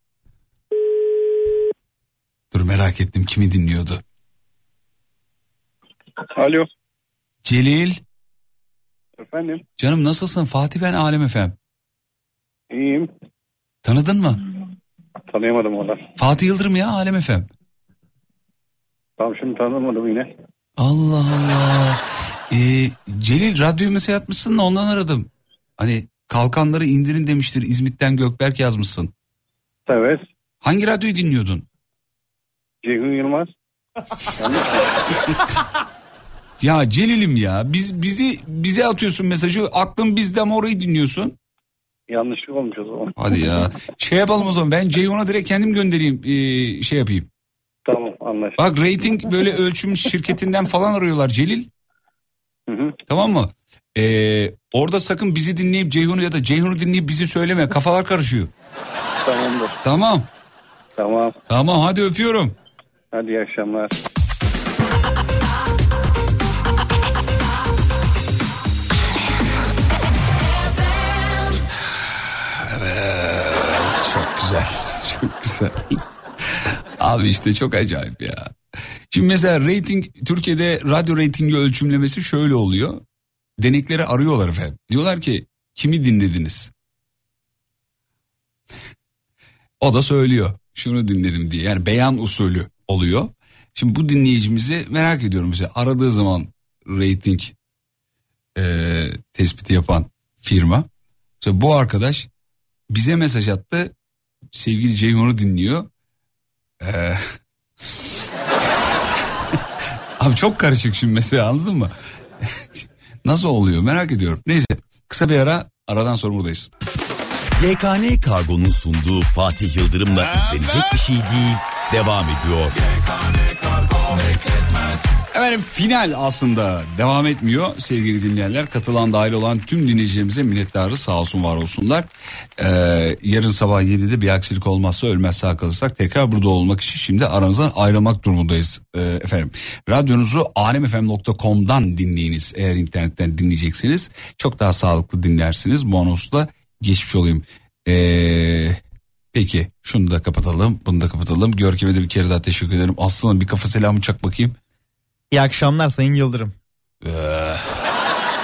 Dur merak ettim kimi dinliyordu. Alo. Celil. Efendim. Canım nasılsın? Fatih ben Alem Efem. İyiyim. Tanıdın mı? Tanıyamadım valla. Fatih Yıldırım ya Alem Efem. Tamam şimdi tanımadım yine. Allah Allah. Ee, Celil radyoyu mesaj atmışsın da ondan aradım. Hani kalkanları indirin demiştir İzmit'ten Gökberk yazmışsın. Evet. Hangi radyoyu dinliyordun? Ceyhun Yılmaz. Ya Celil'im ya biz bizi bize atıyorsun mesajı aklın bizde ama orayı dinliyorsun. Yanlışlık olmuş o zaman. Hadi ya. Şey yapalım o zaman ben Ceyhun'a direkt kendim göndereyim ee, şey yapayım. Tamam anlaştık. Bak rating böyle ölçüm şirketinden falan arıyorlar Celil. Hı hı. Tamam mı? Ee, orada sakın bizi dinleyip Ceyhun'u ya da Ceyhun'u dinleyip bizi söyleme. Kafalar karışıyor. Tamamdır. Tamam. Tamam. Tamam hadi öpüyorum. Hadi iyi akşamlar. Güzel. Çok güzel. Abi işte çok acayip ya. Şimdi mesela rating Türkiye'de radyo reytingi ölçümlemesi şöyle oluyor. Denekleri arıyorlar efendim. Diyorlar ki kimi dinlediniz? o da söylüyor. Şunu dinledim diye. Yani beyan usulü oluyor. Şimdi bu dinleyicimizi merak ediyorum mesela aradığı zaman rating e, tespiti yapan firma. Mesela bu arkadaş bize mesaj attı. Sevgili Ceyhun'u dinliyor. Ee, Abi çok karışık şimdi mesela anladın mı? Nasıl oluyor merak ediyorum. Neyse kısa bir ara aradan sonra buradayız. YKN Kargo'nun sunduğu Fatih Yıldırım'la izlenecek bir şey değil devam ediyor. Efendim final aslında devam etmiyor sevgili dinleyenler. Katılan dahil olan tüm dinleyicilerimize minnettarız sağ olsun var olsunlar. Ee, yarın sabah 7'de bir aksilik olmazsa ölmez sağ kalırsak tekrar burada olmak için şimdi aranızdan ayrılmak durumundayız ee, efendim. Radyonuzu alemfm.com'dan dinleyiniz eğer internetten dinleyeceksiniz. Çok daha sağlıklı dinlersiniz. Bonusla geçmiş olayım. Ee, peki şunu da kapatalım bunu da kapatalım. Görkem'e de bir kere daha teşekkür ederim. Aslanım bir kafa selamı çak bakayım. İyi akşamlar Sayın Yıldırım. Ee,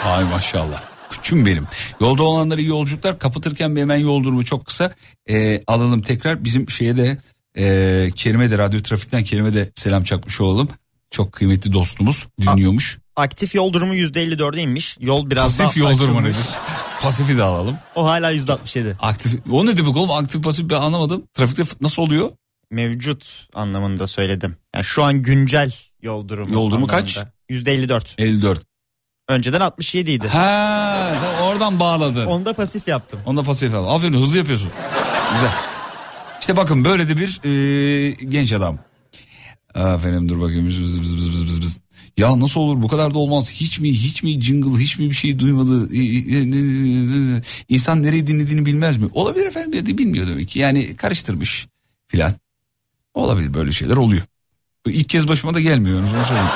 ay maşallah. Küçüm benim. Yolda olanlara iyi yolculuklar. Kapatırken bir hemen yol durumu çok kısa. Ee, alalım tekrar. Bizim şeye de e, Kerime de radyo trafikten Kerime de selam çakmış olalım. Çok kıymetli dostumuz dinliyormuş. Aktif yol durumu %54'e inmiş. Yol biraz Pasif daha yol durumu nedir? Pasifi de alalım. O hala %67. Aktif. O ne demek oğlum? Aktif pasif ben anlamadım. Trafikte nasıl oluyor? Mevcut anlamında söyledim. Yani şu an güncel yol durumu. Yol durumu kaç? anlamında. %54. 54. Önceden 67 idi. Ha, oradan bağladı. Onda pasif yaptım. Onda pasif al. Aferin hızlı yapıyorsun. Güzel. İşte bakın böyle de bir e, genç adam. Aferin dur bakayım. Bız bız bız bız bız bız. Ya nasıl olur bu kadar da olmaz. Hiç mi hiç mi jingle hiç mi bir şey duymadı. İnsan nereyi dinlediğini bilmez mi? Olabilir efendim bilmiyor demek ki. Yani karıştırmış filan. Olabilir böyle şeyler oluyor. İlk kez başıma da gelmiyor. onu söyleyeyim.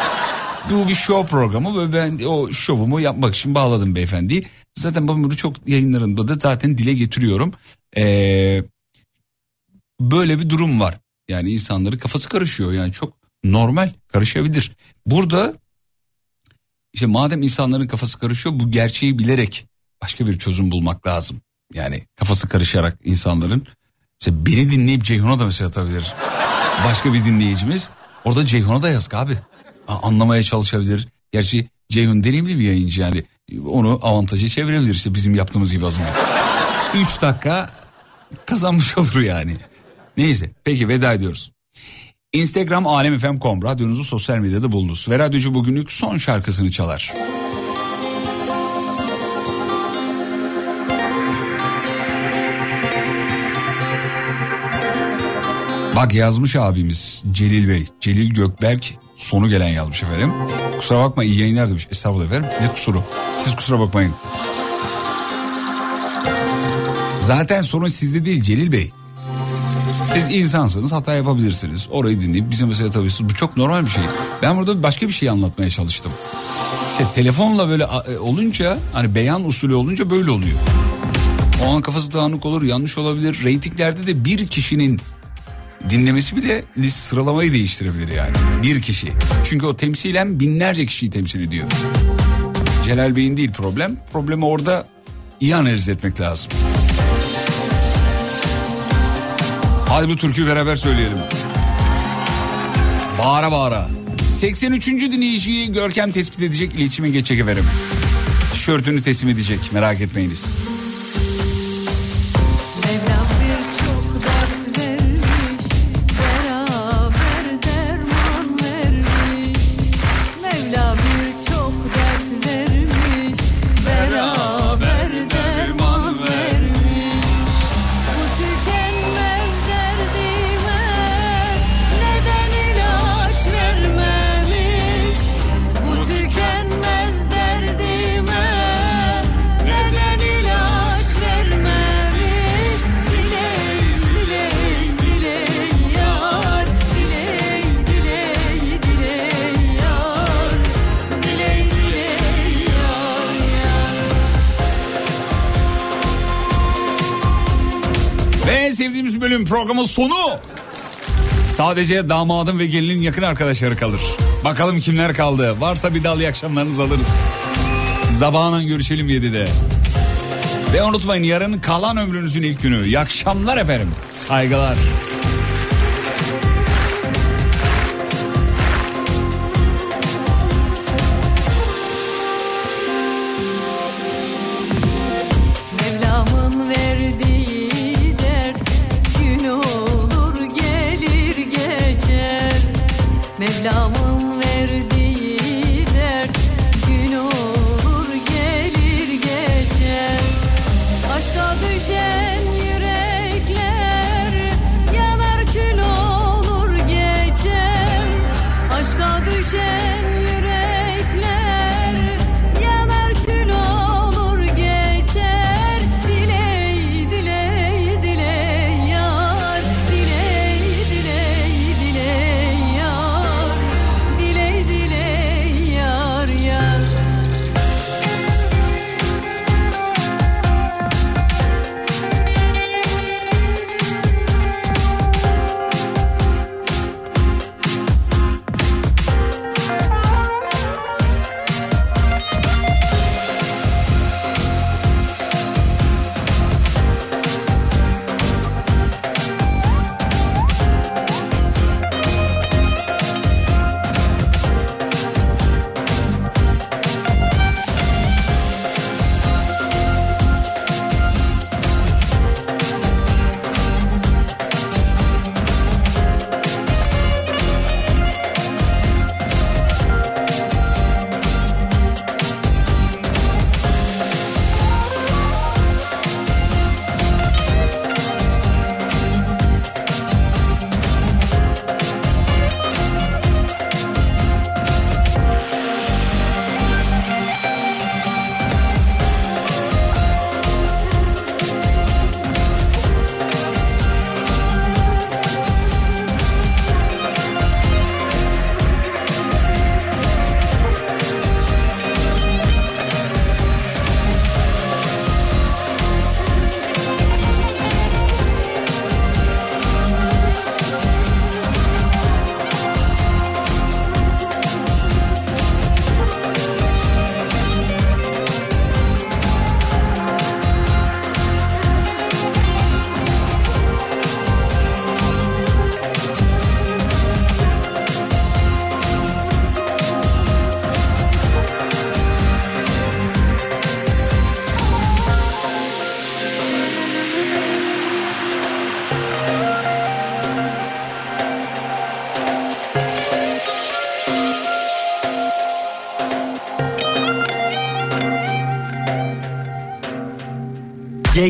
Bu bir show programı ve ben o şovumu yapmak için bağladım beyefendiyi. Zaten ben bunu çok yayınlarında da zaten dile getiriyorum. Ee, böyle bir durum var. Yani insanların kafası karışıyor yani çok normal karışabilir. Burada işte madem insanların kafası karışıyor bu gerçeği bilerek başka bir çözüm bulmak lazım. Yani kafası karışarak insanların işte beni dinleyip Ceyhun'a da mesaj atabilir. Başka bir dinleyicimiz orada Ceyhun'a da yazık abi. Anlamaya çalışabilir. Gerçi Ceyhun deneyimli bir yayıncı yani onu avantaja çevirebilir işte bizim yaptığımız gibi az önce. 3 dakika kazanmış olur yani. Neyse peki veda ediyoruz. Instagram alemfm.com radyonuzu sosyal medyada bulunuz. Ve radyocu bugünlük son şarkısını çalar. Bak yazmış abimiz Celil Bey. Celil Gökberk sonu gelen yazmış efendim. Kusura bakma iyi yayınlar demiş. Estağfurullah efendim. Ne kusuru? Siz kusura bakmayın. Zaten sorun sizde değil Celil Bey. Siz insansınız hata yapabilirsiniz. Orayı dinleyip bize mesaj atabilirsiniz. Bu çok normal bir şey. Ben burada başka bir şey anlatmaya çalıştım. İşte telefonla böyle e, olunca hani beyan usulü olunca böyle oluyor. O an kafası dağınık olur yanlış olabilir. Reytinglerde de bir kişinin dinlemesi bile list sıralamayı değiştirebilir yani. Bir kişi. Çünkü o temsilen binlerce kişiyi temsil ediyor. Celal Bey'in değil problem. Problemi orada iyi analiz etmek lazım. Hadi bu türküyü beraber söyleyelim. Bağıra bağıra. 83. dinleyiciyi Görkem tespit edecek, iletişime geçecek efendim. Tişörtünü teslim edecek, merak etmeyiniz. Programın sonu. Sadece damadın ve gelinin yakın arkadaşları kalır. Bakalım kimler kaldı. Varsa bir dal iyi akşamlarınızı alırız. Sabahından görüşelim 7'de. Ve unutmayın yarın kalan ömrünüzün ilk günü. İyi akşamlar efendim. Saygılar. Mevlamın verdiği olur gelir geçer. Mevlamın verdiği dert gün olur gelir geçer. Aşka düşer.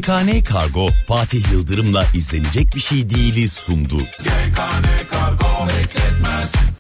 GKN Kargo Fatih Yıldırım'la izlenecek bir şey değiliz sundu. Bekletmez